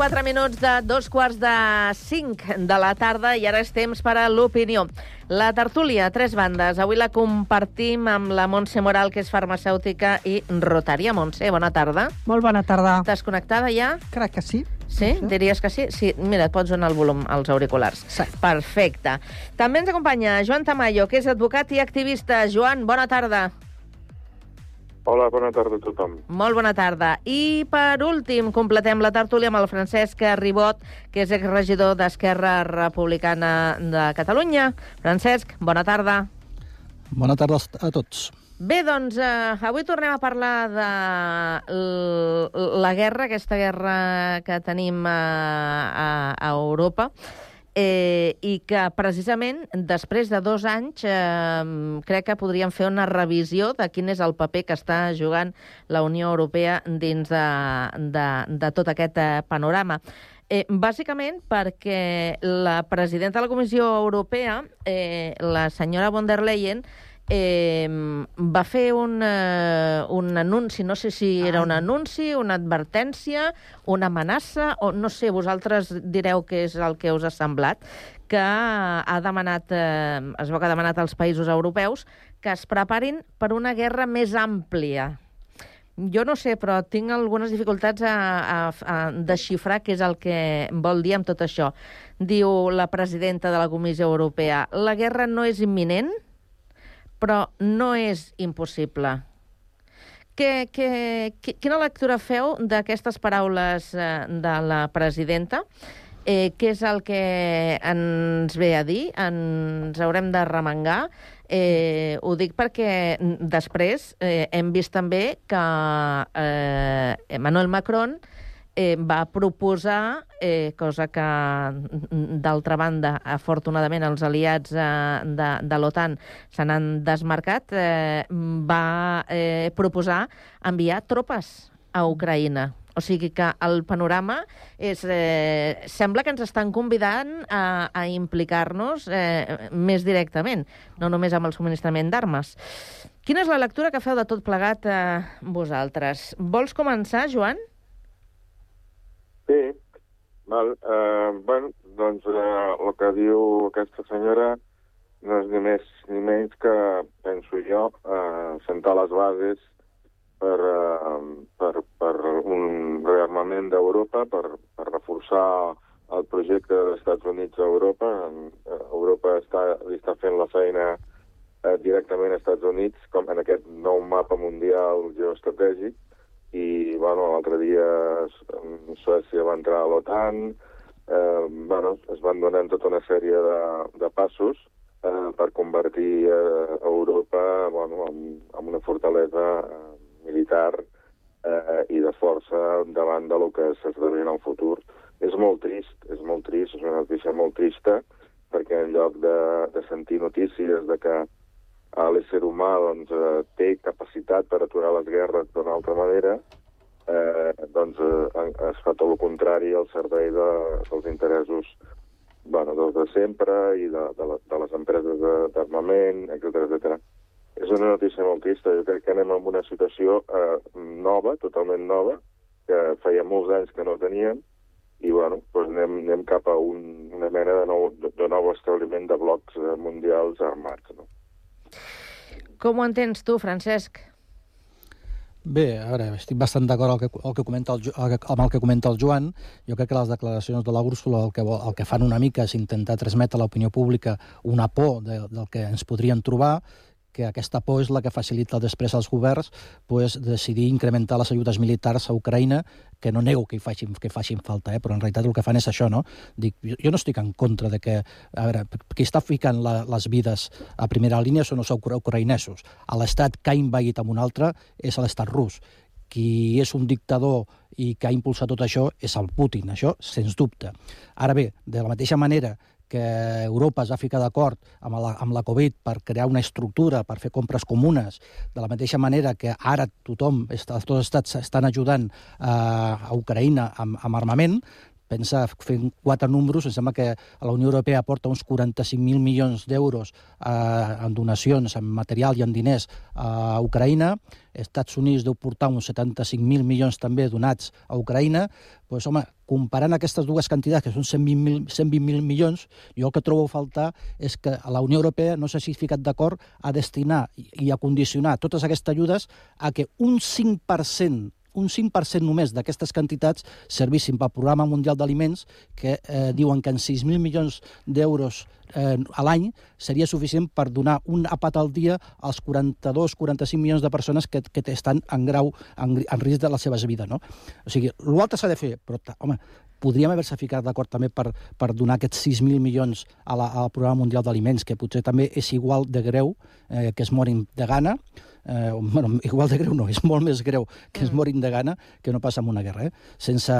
Speaker 5: Passen 4 minuts de dos quarts de 5 de la tarda i ara és temps per a l'opinió. La tertúlia, tres bandes. Avui la compartim amb la Montse Moral, que és farmacèutica i rotària. Montse, bona tarda.
Speaker 22: Molt bona tarda.
Speaker 5: Estàs connectada ja?
Speaker 22: Crec que sí.
Speaker 5: Sí? Diries que sí? Sí, mira, et pots donar el volum als auriculars.
Speaker 22: Sí.
Speaker 5: Perfecte. També ens acompanya Joan Tamayo, que és advocat i activista. Joan, bona tarda.
Speaker 23: Hola, bona tarda a tothom.
Speaker 5: Molt bona tarda. I per últim, completem la tertúlia amb el Francesc Ribot, que és exregidor d'Esquerra Republicana de Catalunya. Francesc, bona tarda.
Speaker 24: Bona tarda a tots.
Speaker 5: Bé, doncs, eh, avui tornem a parlar de la guerra, aquesta guerra que tenim a, a, a Europa, eh, i que precisament després de dos anys eh, crec que podríem fer una revisió de quin és el paper que està jugant la Unió Europea dins de, de, de tot aquest eh, panorama. Eh, bàsicament perquè la presidenta de la Comissió Europea, eh, la senyora von der Leyen, eh, va fer un, eh, un anunci, no sé si era un anunci, una advertència, una amenaça, o no sé, vosaltres direu què és el que us ha semblat, que ha demanat, eh, es veu que ha demanat als països europeus que es preparin per una guerra més àmplia. Jo no sé, però tinc algunes dificultats a, a, a desxifrar què és el que vol dir amb tot això. Diu la presidenta de la Comissió Europea, la guerra no és imminent, però no és impossible. Que, que, que, quina lectura feu d'aquestes paraules eh, de la presidenta? Eh, què és el que ens ve a dir? Ens haurem de remengar? Eh, ho dic perquè després eh, hem vist també que eh, Emmanuel Macron eh, va proposar, eh, cosa que, mm, d'altra banda, afortunadament, els aliats eh, de, de l'OTAN se n'han desmarcat, eh, va eh, proposar enviar tropes a Ucraïna. O sigui que el panorama és... Eh, sembla que ens estan convidant a, a implicar-nos eh, més directament, no només amb el subministrament d'armes. Quina és la lectura que feu de tot plegat eh, vosaltres? Vols començar, Joan?
Speaker 23: Sí, val. Uh, bueno, doncs uh, el que diu aquesta senyora no és ni més ni menys que, penso jo, uh, sentar les bases per, uh, per, per un rearmament d'Europa, per, per reforçar el projecte dels Estats Units a Europa. Uh, Europa està, li està fent la feina uh, directament als Estats Units, com en aquest nou mapa mundial geoestratègic, i bueno, l'altre dia Suècia va entrar a l'OTAN, eh, bueno, es van donant tota una sèrie de, de passos eh, per convertir eh, Europa bueno, en, en una fortalesa eh, militar eh, i de força davant de lo que s'esdevé en el futur. És molt trist, és molt trist, és una notícia molt trista, perquè en lloc de, de sentir notícies de que l'ésser humà doncs, eh, té capacitat per aturar les guerres d'una altra manera, eh, doncs eh, es fa tot el contrari al servei de, dels interessos bueno, dels de sempre i de, de, la, de les empreses d'armament, etc etc. És una notícia molt trista. Jo crec que anem en una situació eh, nova, totalment nova, que feia molts anys que no teníem, i bueno, doncs anem, anem cap a un, una mena de nou, de, de nou establiment de blocs eh, mundials armats. No?
Speaker 5: Com ho entens tu, Francesc?
Speaker 24: Bé, a veure, estic bastant d'acord amb el que, el que comenta el, el amb el que comenta el Joan. Jo crec que les declaracions de la Úrsula el que, el que fan una mica és intentar transmetre a l'opinió pública una por de, del que ens podrien trobar, que aquesta por és la que facilita després als governs pues, decidir incrementar les ajudes militars a Ucraïna, que no nego que hi facin, que facin falta, eh? però en realitat el que fan és això, no? Dic, jo, no estic en contra de que... A veure, qui està ficant la, les vides a primera línia són els ucra- ucraïnesos. A l'estat que ha invaït amb un altre és l'estat rus qui és un dictador i que ha impulsat tot això és el Putin, això sens dubte. Ara bé, de la mateixa manera que Europa es va ficar d'acord amb, la, amb la Covid per crear una estructura, per fer compres comunes, de la mateixa manera que ara tothom, tots els estats estan ajudant eh, a Ucraïna amb, amb armament, pensa, fent quatre números, em sembla que la Unió Europea aporta uns 45.000 milions d'euros eh, en donacions, en material i en diners a Ucraïna, Estats Units deu portar uns 75.000 milions també donats a Ucraïna, doncs, home, comparant aquestes dues quantitats, que són 120.000 120 milions, jo el que trobo a faltar és que la Unió Europea no s'hagi ficat d'acord a destinar i a condicionar totes aquestes ajudes a que un 5% un 5% només d'aquestes quantitats servissin pel Programa Mundial d'Aliments, que eh, diuen que en 6.000 milions d'euros eh, a l'any seria suficient per donar un apat al dia als 42-45 milions de persones que, que estan en grau, en, en risc de les seves vides. No? O sigui, l'altre s'ha de fer, però, home, podríem haver-se ficat d'acord també per, per donar aquests 6.000 milions a la, al Programa Mundial d'Aliments, que potser també és igual de greu eh, que es morin de gana, eh, bueno, [LAUGHS] igual de greu no, és molt més greu que es morin de gana que no passa en una guerra, eh? sense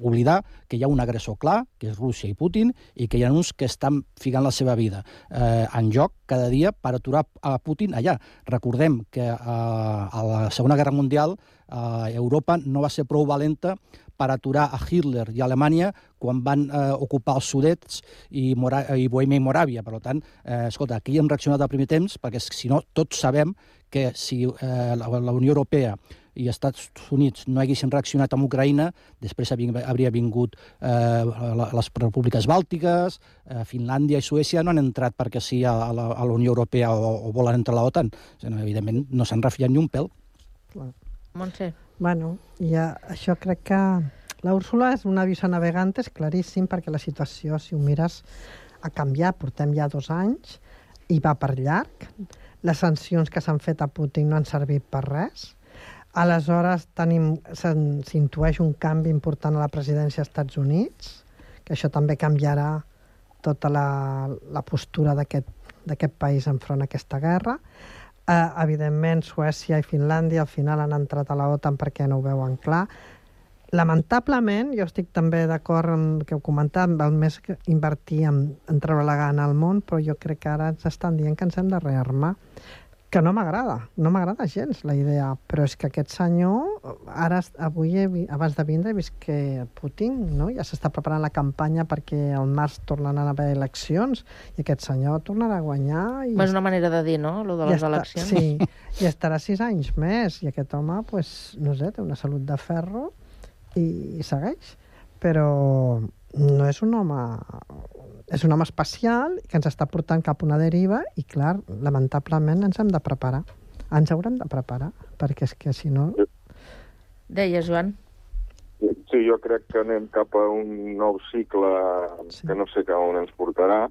Speaker 24: oblidar que hi ha un agressor clar, que és Rússia i Putin, i que hi ha uns que estan ficant la seva vida eh, en joc cada dia per aturar a Putin allà. Recordem que eh, a la Segona Guerra Mundial eh, Europa no va ser prou valenta per aturar a Hitler i a Alemanya quan van eh, ocupar els Sudets i, Mora i Bohèmia i Moràvia. Per tant, eh, escolta, aquí hem reaccionat al primer temps, perquè si no, tots sabem que si eh, la, la Unió Europea i els Estats Units no haguessin reaccionat amb Ucraïna, després hauria vingut eh, les repúbliques bàltiques, eh, Finlàndia i Suècia no han entrat perquè sí a, a la, a la Unió Europea o, o volen entrar a la OTAN. Evidentment, no s'han refiat ni un pèl.
Speaker 5: Clar. Montse.
Speaker 25: Bueno, ja, això crec que la Úrsula és una visa navegant, és claríssim, perquè la situació, si ho mires, ha canviat. Portem ja dos anys i va per llarg. Les sancions que s'han fet a Putin no han servit per res. Aleshores, s'intueix un canvi important a la presidència dels Estats Units, que això també canviarà tota la, la postura d'aquest país enfront a aquesta guerra. Eh, evidentment, Suècia i Finlàndia al final han entrat a la OTAN perquè no ho veuen clar. Lamentablement, jo estic també d'acord amb el que heu comentat, val més que invertir en, en treure la gana al món, però jo crec que ara ens estan dient que ens hem de rearmar que no m'agrada, no m'agrada gens la idea, però és que aquest senyor, ara, avui, he, abans de vindre, he vist que Putin no? ja s'està preparant la campanya perquè al març tornen a haver eleccions i aquest senyor tornarà a guanyar. I...
Speaker 5: És una manera de dir, no?, lo de les
Speaker 25: està,
Speaker 5: eleccions.
Speaker 25: Sí, i estarà sis anys més, i aquest home, pues, no sé, té una salut de ferro i, i segueix. Però no és un home és un home especial que ens està portant cap a una deriva i, clar, lamentablement ens hem de preparar. Ens haurem de preparar, perquè és que si no...
Speaker 5: Deia, Joan.
Speaker 23: Sí, jo crec que anem cap a un nou cicle sí. que no sé cap on ens portarà.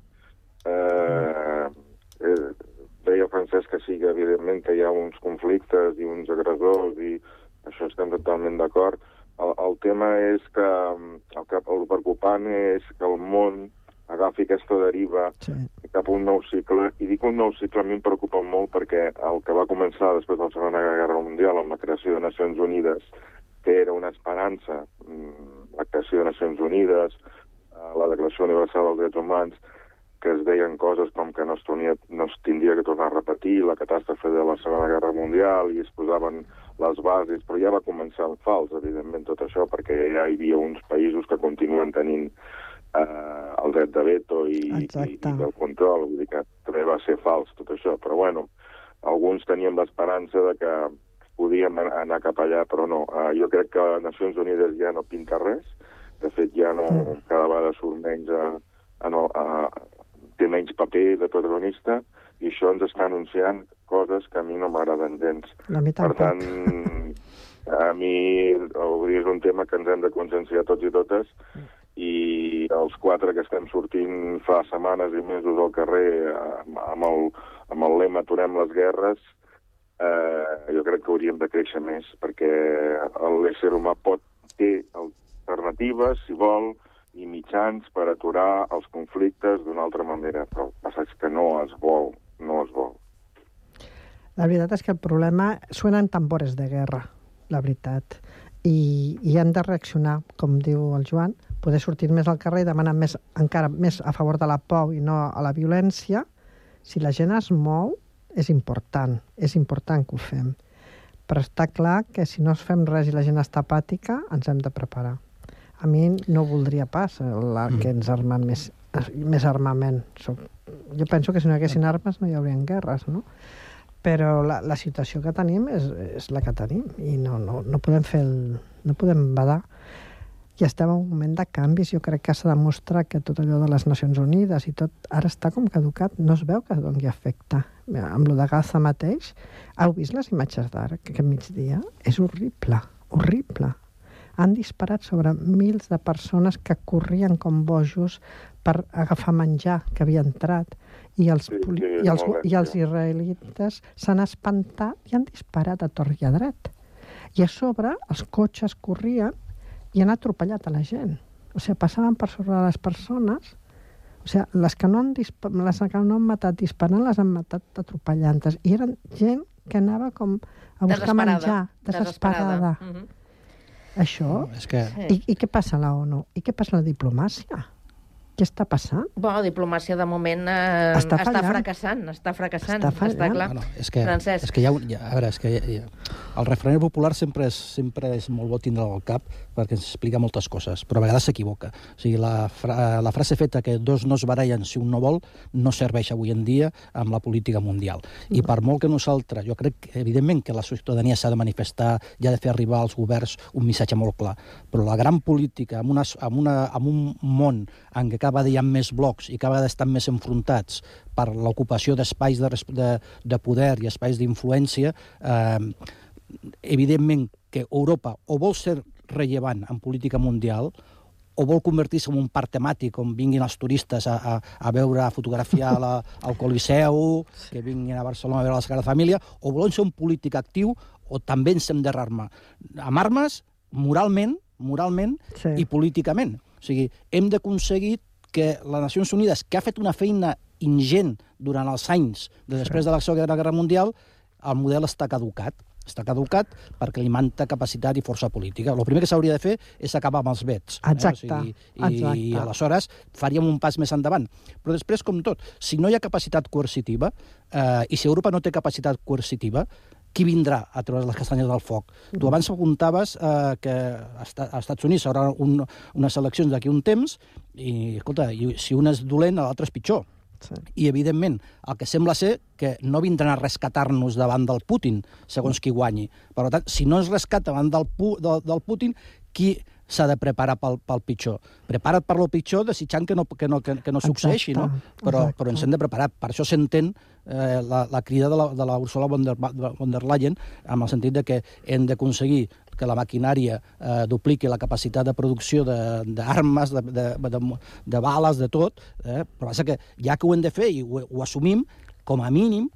Speaker 23: Eh, eh, deia Francesc que sí, que evidentment que hi ha uns conflictes i uns agressors i això estem totalment d'acord. El, el tema és que el, que el preocupant és que el món agafi aquesta deriva sí. cap a un nou cicle. I dic un nou cicle a mi em preocupa molt perquè el que va començar després de la Segona Guerra Mundial amb la creació de Nacions Unides, que era una esperança, mm, la creació de Nacions Unides, eh, la Declaració Universal dels Drets Humans, que es deien coses com que no es, tornia, no es tindria que tornar a repetir la catàstrofe de la Segona Guerra Mundial i es posaven les bases, però ja va començar en fals, evidentment, tot això, perquè ja hi havia uns països que continuen tenint eh, el dret de veto i, i, i del control, vull dir que també va ser fals tot això, però bueno, alguns teníem l'esperança de que podíem anar cap allà, però no. Uh, jo crec que Nacions Unides ja no pinta res, de fet ja no, mm. cada vegada surt menys a, a, a, té menys paper de protagonista, i això ens està anunciant coses que a mi no m'agraden gens. per tant, a mi és un tema que ens hem de conscienciar tots i totes, i els quatre que estem sortint fa setmanes i mesos al carrer amb el, amb el lema Aturem les guerres, eh, jo crec que hauríem de créixer més, perquè l'ésser humà pot té alternatives, si vol, i mitjans per aturar els conflictes d'una altra manera, però el passa és que no es vol, no es vol.
Speaker 25: La veritat és que el problema... Suenen tambores de guerra, la veritat, i, i hem de reaccionar, com diu el Joan, poder sortir més al carrer i demanar més, encara més a favor de la pau i no a la violència, si la gent es mou, és important, és important que ho fem. Però està clar que si no fem res i la gent està apàtica, ens hem de preparar. A mi no voldria pas la, que ens armen més, més armament. Jo penso que si no hi haguessin armes no hi haurien guerres, no? Però la, la situació que tenim és, és la que tenim i no, no, no podem fer el, no podem badar. I estem en un moment de canvis. Jo crec que s'ha demostrat que tot allò de les Nacions Unides i tot ara està com caducat. No es veu que doni efecte. Amb lo de Gaza mateix, heu vist les imatges d'ara, que aquest migdia? És horrible, horrible. Han disparat sobre mils de persones que corrien com bojos per agafar menjar que havia entrat i els,
Speaker 23: Sí, sí,
Speaker 25: i els, i els israelites s'han espantat i han disparat a tort i a dret. I a sobre els cotxes corrien i han atropellat a la gent. O sigui, passaven per sobre de les persones o sigui, les que no han, les que no han matat disparant les han matat atropellant-les. I eren gent que anava com a buscar
Speaker 5: Desesperada.
Speaker 25: menjar, desesperada.
Speaker 5: Mhm.
Speaker 25: Això?
Speaker 24: És que...
Speaker 25: I, I què passa a la ONU? I què passa a la diplomàcia? Què està passant?
Speaker 5: Bueno, diplomàcia de moment eh,
Speaker 25: Està
Speaker 5: està, fracassant, està fracassant,
Speaker 25: Està fallant.
Speaker 5: està clar.
Speaker 24: Bueno, és que,
Speaker 5: Francesc.
Speaker 24: és que hi ha, un, hi ha, a veure, és que hi ha, hi ha, el refrany popular sempre és, sempre és molt bo tindre'l al cap perquè ens explica moltes coses, però a vegades s'equivoca. O sigui, la, fra, la frase feta que dos no es barallen si un no vol no serveix avui en dia amb la política mundial. I per molt que nosaltres, jo crec que, evidentment que la ciutadania s'ha de manifestar i ha de fer arribar als governs un missatge molt clar, però la gran política, amb, una, amb, una, amb un món en què cada dia hi ha més blocs i cada vegada estan més enfrontats per l'ocupació d'espais de, de, de poder i espais d'influència, eh, evidentment que Europa o vol ser rellevant en política mundial o vol convertir-se en un parc temàtic on vinguin els turistes a, a, a veure, a fotografiar la, el Coliseu, que vinguin a Barcelona a veure la Sagrada Família, o volen ser un polític actiu o també ens hem de rearmar. Amb armes, moralment, moralment
Speaker 25: Sí.
Speaker 24: i políticament. O sigui, hem d'aconseguir que les Nacions Unides, que ha fet una feina ingent durant els anys de després de la Segona Guerra Mundial, el model està caducat. Està caducat perquè li manca capacitat i força política. El primer que s'hauria de fer és acabar amb els vets.
Speaker 25: Exacte,
Speaker 24: Eh? O sigui, i,
Speaker 25: exacte.
Speaker 24: I aleshores faríem un pas més endavant. Però després, com tot, si no hi ha capacitat coercitiva, eh, i si Europa no té capacitat coercitiva, qui vindrà a treure les castanyes del foc? Tu abans apuntaves eh, que als Estats Units hi haurà un, unes eleccions d'aquí un temps i, escolta, i si un és dolent, l'altre és pitjor.
Speaker 25: Sí.
Speaker 24: I, evidentment, el que sembla ser que no vindran a rescatar-nos davant del Putin, segons qui guanyi. Per tant, si no es rescata davant del, Pu del, del Putin, qui s'ha de preparar pel, pel pitjor? Prepara't per lo pitjor, desitjant que no, que no, que, que no succeeixi, no? Però,
Speaker 25: exacte.
Speaker 24: però ens hem de preparar. Per això s'entén eh, la, la crida de la, de la Ursula von der, von der Leyen, amb el sentit de que hem d'aconseguir que la maquinària eh, dupliqui la capacitat de producció de- d'armes, de, de, de, de, de bales, de tot, eh? però passa que ja que ho hem de fer i ho, ho assumim, com a mínim,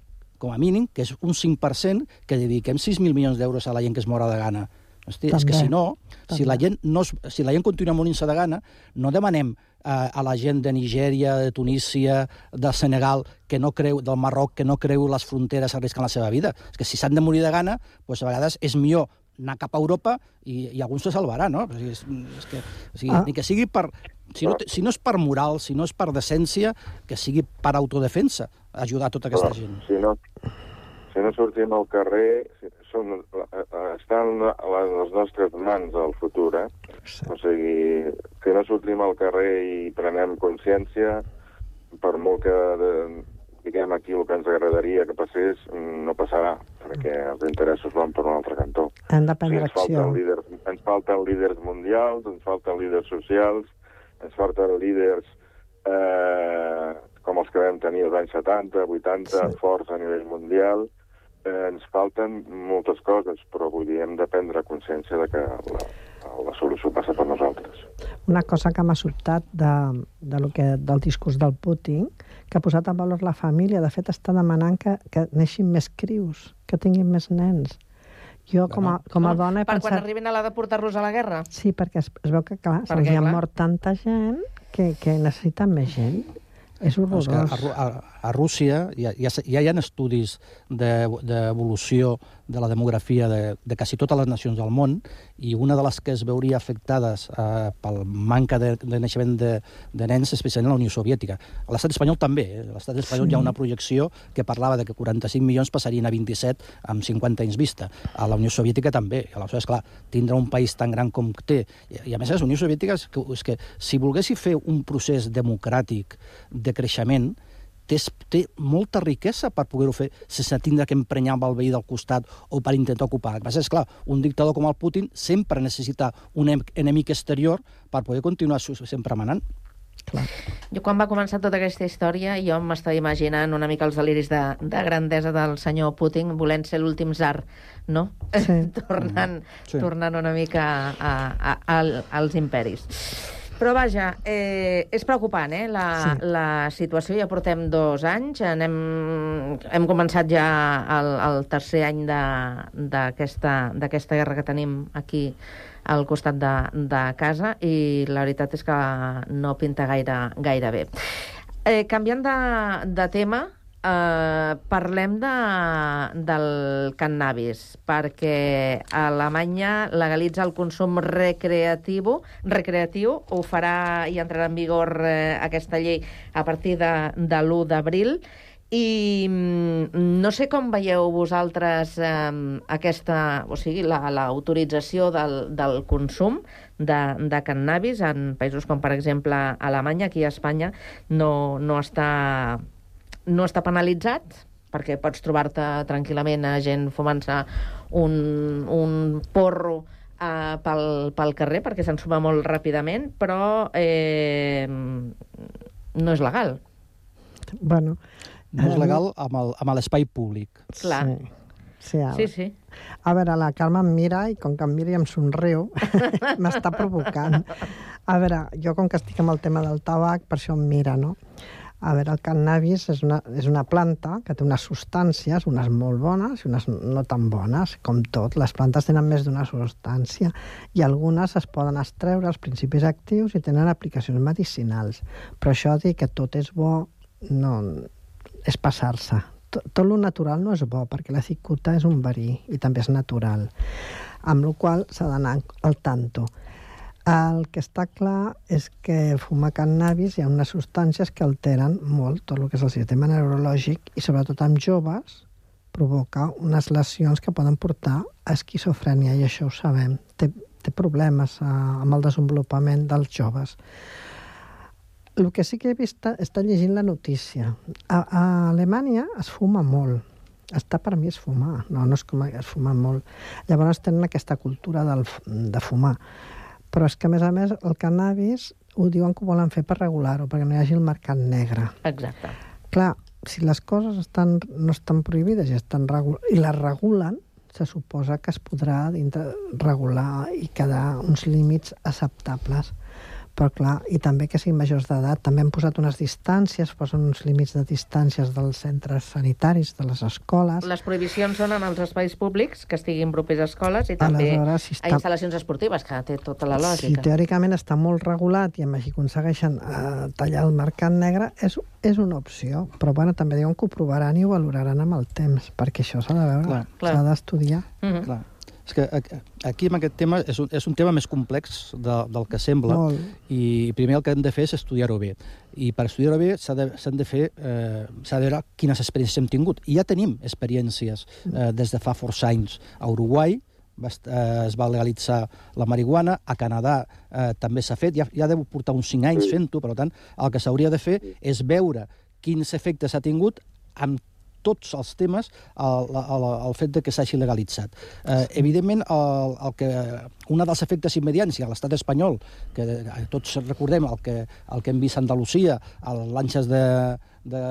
Speaker 24: com a mínim, que és un 5% que dediquem 6.000 milions d'euros a la gent que es mora de gana. Hosti, és que si no, si
Speaker 25: També.
Speaker 24: la gent, no es, si la gent continua morint-se de gana, no demanem eh, a la gent de Nigèria, de Tunísia, del Senegal, que no creu, del Marroc, que no creu les fronteres arriscant la seva vida. És que si s'han de morir de gana, doncs a vegades és millor anar cap a Europa i, i algú se salvarà, no? O sigui, és, és que, o sigui,
Speaker 25: Ah.
Speaker 24: Ni que sigui per... Si no, si no és per moral, si no és per decència, que sigui per autodefensa, ajudar tota aquesta gent.
Speaker 23: Si no, si no sortim al carrer, són, eh, eh, estan a les nostres mans el futur, eh? O sigui, si no sortim al carrer i prenem consciència, per molt que de, diguem aquí el que ens agradaria que passés, no passarà, perquè els interessos van per un altre cantó.
Speaker 25: Hem de
Speaker 23: Sí,
Speaker 25: prendre
Speaker 23: ens,
Speaker 25: acció.
Speaker 23: falten líders, ens falten líders mundials, ens falten líders socials, ens falten líders eh, com els que vam tenir als anys 70, 80, sí. forts a nivell mundial. Eh, ens falten moltes coses, però vull dir, hem de prendre consciència de que la, la solució passa per nosaltres.
Speaker 25: Una cosa que m'ha sobtat de, de lo que, del discurs del Putin, que ha posat en valor la família, de fet està demanant que, que neixin més crius, que tinguin més nens. Jo, com a, com a dona, he
Speaker 5: Per quan
Speaker 25: pensat...
Speaker 5: arribin a l'edat de portar-los a la guerra?
Speaker 25: Sí, perquè es, es veu que, clar,
Speaker 5: Perquè,
Speaker 25: se'ls ha
Speaker 5: clar.
Speaker 25: mort tanta gent que, que necessiten més gent. És
Speaker 24: És que
Speaker 25: horrorós.
Speaker 24: a, a, a Rússia ja, ja, ja hi ha estudis d'evolució de, de la demografia de, de quasi totes les nacions del món i una de les que es veuria afectades eh, pel manca de, de naixement de, de nens, especialment la Unió Soviètica. A l'estat espanyol també. Eh? A l'estat espanyol sí. hi ha una projecció que parlava de que 45 milions passarien a 27 amb 50 anys vista. A la Unió Soviètica també. Aleshores, clar, tindre un país tan gran com té... I, i a més, la Unió Soviètica és que, és que si volguessi fer un procés democràtic de creixement, té, té molta riquesa per poder-ho fer sense tindre que emprenyar amb el veí del costat o per intentar ocupar. El que és clar, un dictador com el Putin sempre necessita un enemic exterior per poder continuar sempre manant.
Speaker 5: Clar. Jo quan va començar tota aquesta història jo m'estava imaginant una mica els deliris de, de grandesa del senyor Putin volent ser l'últim zar, no? Sí. [LAUGHS] tornant, sí. tornant una mica a, a, a, als imperis. Però vaja, eh, és preocupant, eh, la, sí. la situació. Ja portem dos anys, anem, hem començat ja el, el tercer any d'aquesta guerra que tenim aquí al costat de, de casa i la veritat és que no pinta gaire, gaire bé. Eh, canviant de, de tema, Uh, parlem de, del cannabis, perquè Alemanya legalitza el consum recreatiu, recreatiu ho farà i entrarà en vigor uh, aquesta llei a partir de, de l'1 d'abril, i mm, no sé com veieu vosaltres eh, aquesta, o sigui, l'autorització la, del, del consum de, de cannabis en països com, per exemple, Alemanya, aquí a Espanya, no, no està no està penalitzat, perquè pots trobar-te tranquil·lament a gent fumant-se un, un porro uh, pel, pel carrer, perquè se'n suma molt ràpidament, però eh, no és legal.
Speaker 25: Bueno,
Speaker 24: no és legal amb l'espai públic.
Speaker 5: Clar.
Speaker 25: Sí. Sí, ara.
Speaker 5: sí, sí.
Speaker 25: A veure, la Carme em mira i com que em mira i em somriu, [LAUGHS] m'està provocant. A veure, jo com que estic amb el tema del tabac, per això em mira, no? A veure, el cannabis és una, és una planta que té unes substàncies, unes molt bones i unes no tan bones, com tot. Les plantes tenen més d'una substància i algunes es poden extreure els principis actius i tenen aplicacions medicinals. Però això dir que tot és bo no, és passar-se. Tot, tot lo natural no és bo, perquè la cicuta és un verí i també és natural. Amb la qual s'ha d'anar al tanto. El que està clar és que fumar cannabis hi ha unes substàncies que alteren molt tot el que és el sistema neurològic i sobretot amb joves provoca unes lesions que poden portar a esquizofrènia i això ho sabem. Té, té problemes a, eh, amb el desenvolupament dels joves. El que sí que he vist, està llegint la notícia. A, a Alemanya es fuma molt. Està per mi és fumar, no, no és com es fuma molt. Llavors tenen aquesta cultura del, de fumar. Però és que, a més a més, el cannabis ho diuen que ho volen fer per regular-ho, perquè no hi hagi el mercat negre.
Speaker 5: Exacte.
Speaker 25: Clar, si les coses estan, no estan prohibides i, estan regul i les regulen, se suposa que es podrà dintre regular i quedar uns límits acceptables però clar, i també que siguin majors d'edat. També han posat unes distàncies, posen uns límits de distàncies dels centres sanitaris, de les escoles.
Speaker 5: Les prohibicions són en els espais públics, que estiguin propers a escoles, i també si està... a instal·lacions esportives, que té tota la lògica.
Speaker 25: Si teòricament està molt regulat i amb així aconsegueixen eh, tallar el mercat negre, és, és una opció. Però bueno, també diuen que ho provaran i ho valoraran amb el temps, perquè això s'ha de veure, s'ha d'estudiar.
Speaker 24: Mm -hmm. Clar. És que aquí amb aquest tema és un, és un tema més complex de, del que sembla Molt. i primer el que hem de fer és estudiar-ho bé. I per estudiar-ho bé s'ha de, de fer, eh, s'ha de veure quines experiències hem tingut. I ja tenim experiències eh, des de fa força anys. A Uruguai va, eh, es va legalitzar la marihuana, a Canadà eh, també s'ha fet, ja, ja deu portar uns 5 anys fent-ho, per tant, el que s'hauria de fer és veure quins efectes ha tingut amb tots els temes el, el, el fet de que s'hagi legalitzat. Eh, evidentment, el, el que, un dels efectes immediats a l'estat espanyol, que tots recordem el que, el que hem vist a Andalusia, les lanxes de, de,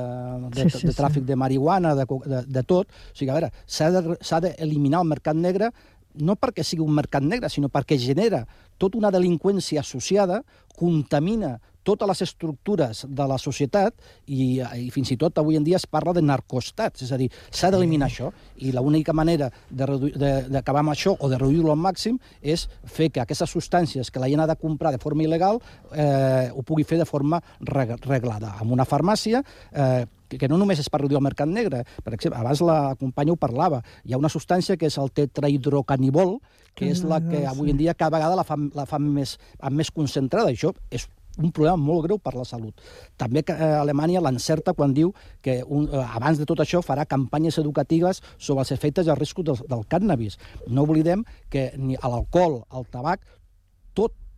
Speaker 24: de, sí, sí, de tràfic sí. de marihuana, de, de, de tot. O sigui, a veure, s'ha d'eliminar de, el mercat negre no perquè sigui un mercat negre, sinó perquè genera tota una delinqüència associada, contamina totes les estructures de la societat i, i fins i tot avui en dia es parla de narcostats, és a dir, s'ha d'eliminar això i l'única manera d'acabar amb això o de reduir-lo al màxim és fer que aquestes substàncies que la gent ha de comprar de forma il·legal eh, ho pugui fer de forma reglada. En una farmàcia eh, que, que no només és per reduir el mercat negre. Per exemple, abans la companya ho parlava. Hi ha una substància que és el tetrahidrocanibol, que és la que avui en dia cada vegada la fan, la fan més, amb més concentrada. Això és un problema molt greu per la salut. També que eh, Alemanya l'encerta quan diu que un, eh, abans de tot això farà campanyes educatives sobre els efectes i els riscos del, del cànnabis. No oblidem que ni l'alcohol, el tabac,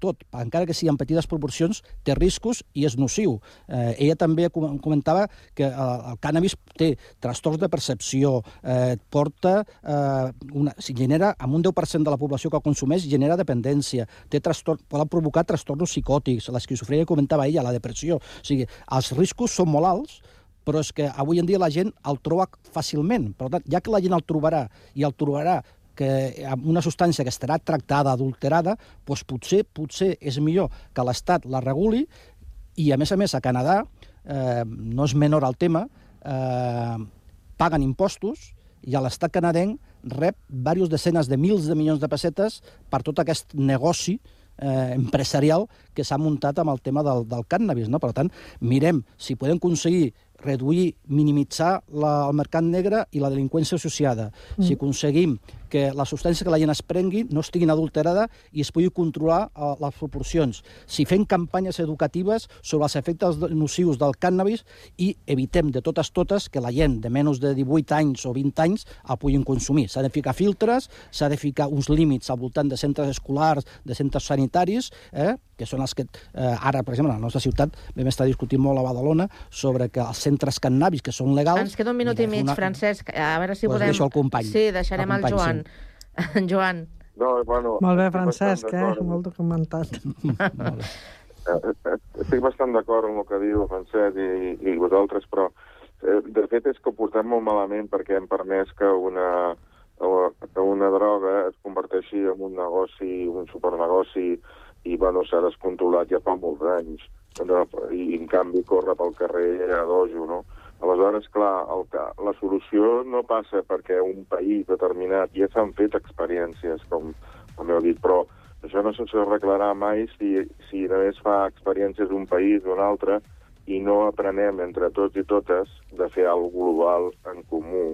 Speaker 24: tot encara que sigui en petites proporcions, té riscos i és nociu. Eh, ella també com- comentava que eh, el cànnabis té trastorns de percepció, eh, porta, eh, una, si genera, amb un 10% de la població que el consumeix, genera dependència, té trastorn, poden provocar trastorns psicòtics, l'esquizofrènia comentava ella, la depressió. O sigui, els riscos són molt alts, però és que avui en dia la gent el troba fàcilment. Per tant, ja que la gent el trobarà i el trobarà que amb una substància que estarà tractada, adulterada, doncs potser, potser és millor que l'Estat la reguli i, a més a més, a Canadà, eh, no és menor el tema, eh, paguen impostos i a l'estat canadenc rep diversos decenes de mils de milions de pessetes per tot aquest negoci eh, empresarial que s'ha muntat amb el tema del, del cànnabis. No? Per tant, mirem si podem aconseguir reduir, minimitzar la, el mercat negre i la delinqüència associada. Mm. Si aconseguim que la substància que la gent es prengui no estiguin adulterada i es pugui controlar uh, les proporcions. Si fem campanyes educatives sobre els efectes nocius del cànnabis i evitem de totes totes que la gent de menys de 18 anys o 20 anys el puguin consumir. S'ha de ficar filtres, s'ha de ficar uns límits al voltant de centres escolars, de centres sanitaris, eh, que són els que eh, ara, per exemple, a la nostra ciutat vam estar discutint molt a Badalona sobre que els centres cannabis que són legals...
Speaker 5: Ens queda un minut i mig,
Speaker 24: una-
Speaker 5: Francesc. A veure si
Speaker 24: Pues
Speaker 5: podem...
Speaker 24: deixo el company.
Speaker 5: Sí, deixarem
Speaker 24: El
Speaker 5: el,
Speaker 24: company,
Speaker 5: Joan. [LAUGHS] En Joan.
Speaker 23: No, bueno,
Speaker 25: Molt bé, Francesc, eh? Molt documentat. [LAUGHS]
Speaker 23: Eh, Estic bastant d'acord amb el que diu Francesc i, i vosaltres, però eh, de fet és que ho portem molt malament perquè hem permès que una, que una droga es converteixi en un negoci, un supernegoci, i bueno, s'ha descontrolat ja fa molts anys. No, I en canvi corre pel carrer a dojo, no? Aleshores, clar, el, la solució no passa perquè un país determinat, ja s'han fet experiències, com, com heu dit, però això no s'arreglarà mai si, si només fa experiències d'un país o un altre i no aprenem entre tots i totes de fer alguna global en comú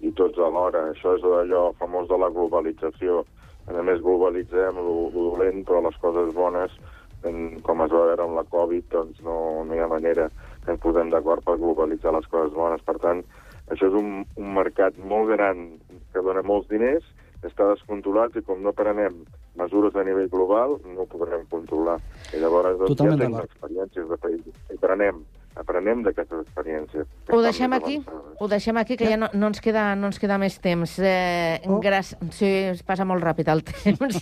Speaker 23: i tots alhora. Això és allò famós de la globalització. A més, globalitzem lo, lo dolent, però les coses bones, com es va veure amb la Covid, doncs no, no hi ha manera que ens posem d'acord per globalitzar les coses bones. Per tant, això és un, un mercat molt gran que dona molts diners, està descontrolat i com no prenem mesures a nivell global, no ho podrem controlar. I llavors doncs,
Speaker 24: Totalment
Speaker 23: ja tenim experiències de països. I prenem, aprenem d'aquestes experiències.
Speaker 5: Ho deixem aquí? Ho deixem aquí, que ja no, no, ens, queda, no ens queda més temps. Eh,
Speaker 25: Oh.
Speaker 5: gràcies... Sí, es passa molt ràpid el temps.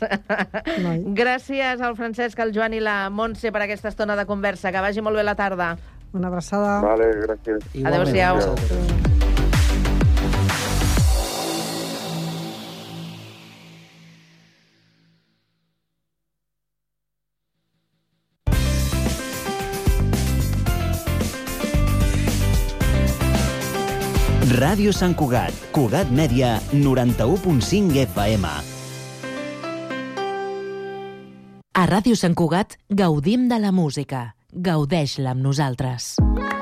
Speaker 5: [LAUGHS] Gràcies al Francesc, al Joan i la Montse per aquesta estona de conversa. Que vagi molt bé la tarda.
Speaker 25: Una abraçada.
Speaker 23: Vale, gràcies.
Speaker 5: Adéu-siau.
Speaker 22: Ràdio Sant Cugat, Cugat Mèdia, 91.5 FM.
Speaker 26: A Ràdio Sant Cugat gaudim de la música. Gaudeix-la amb nosaltres.
Speaker 27: Di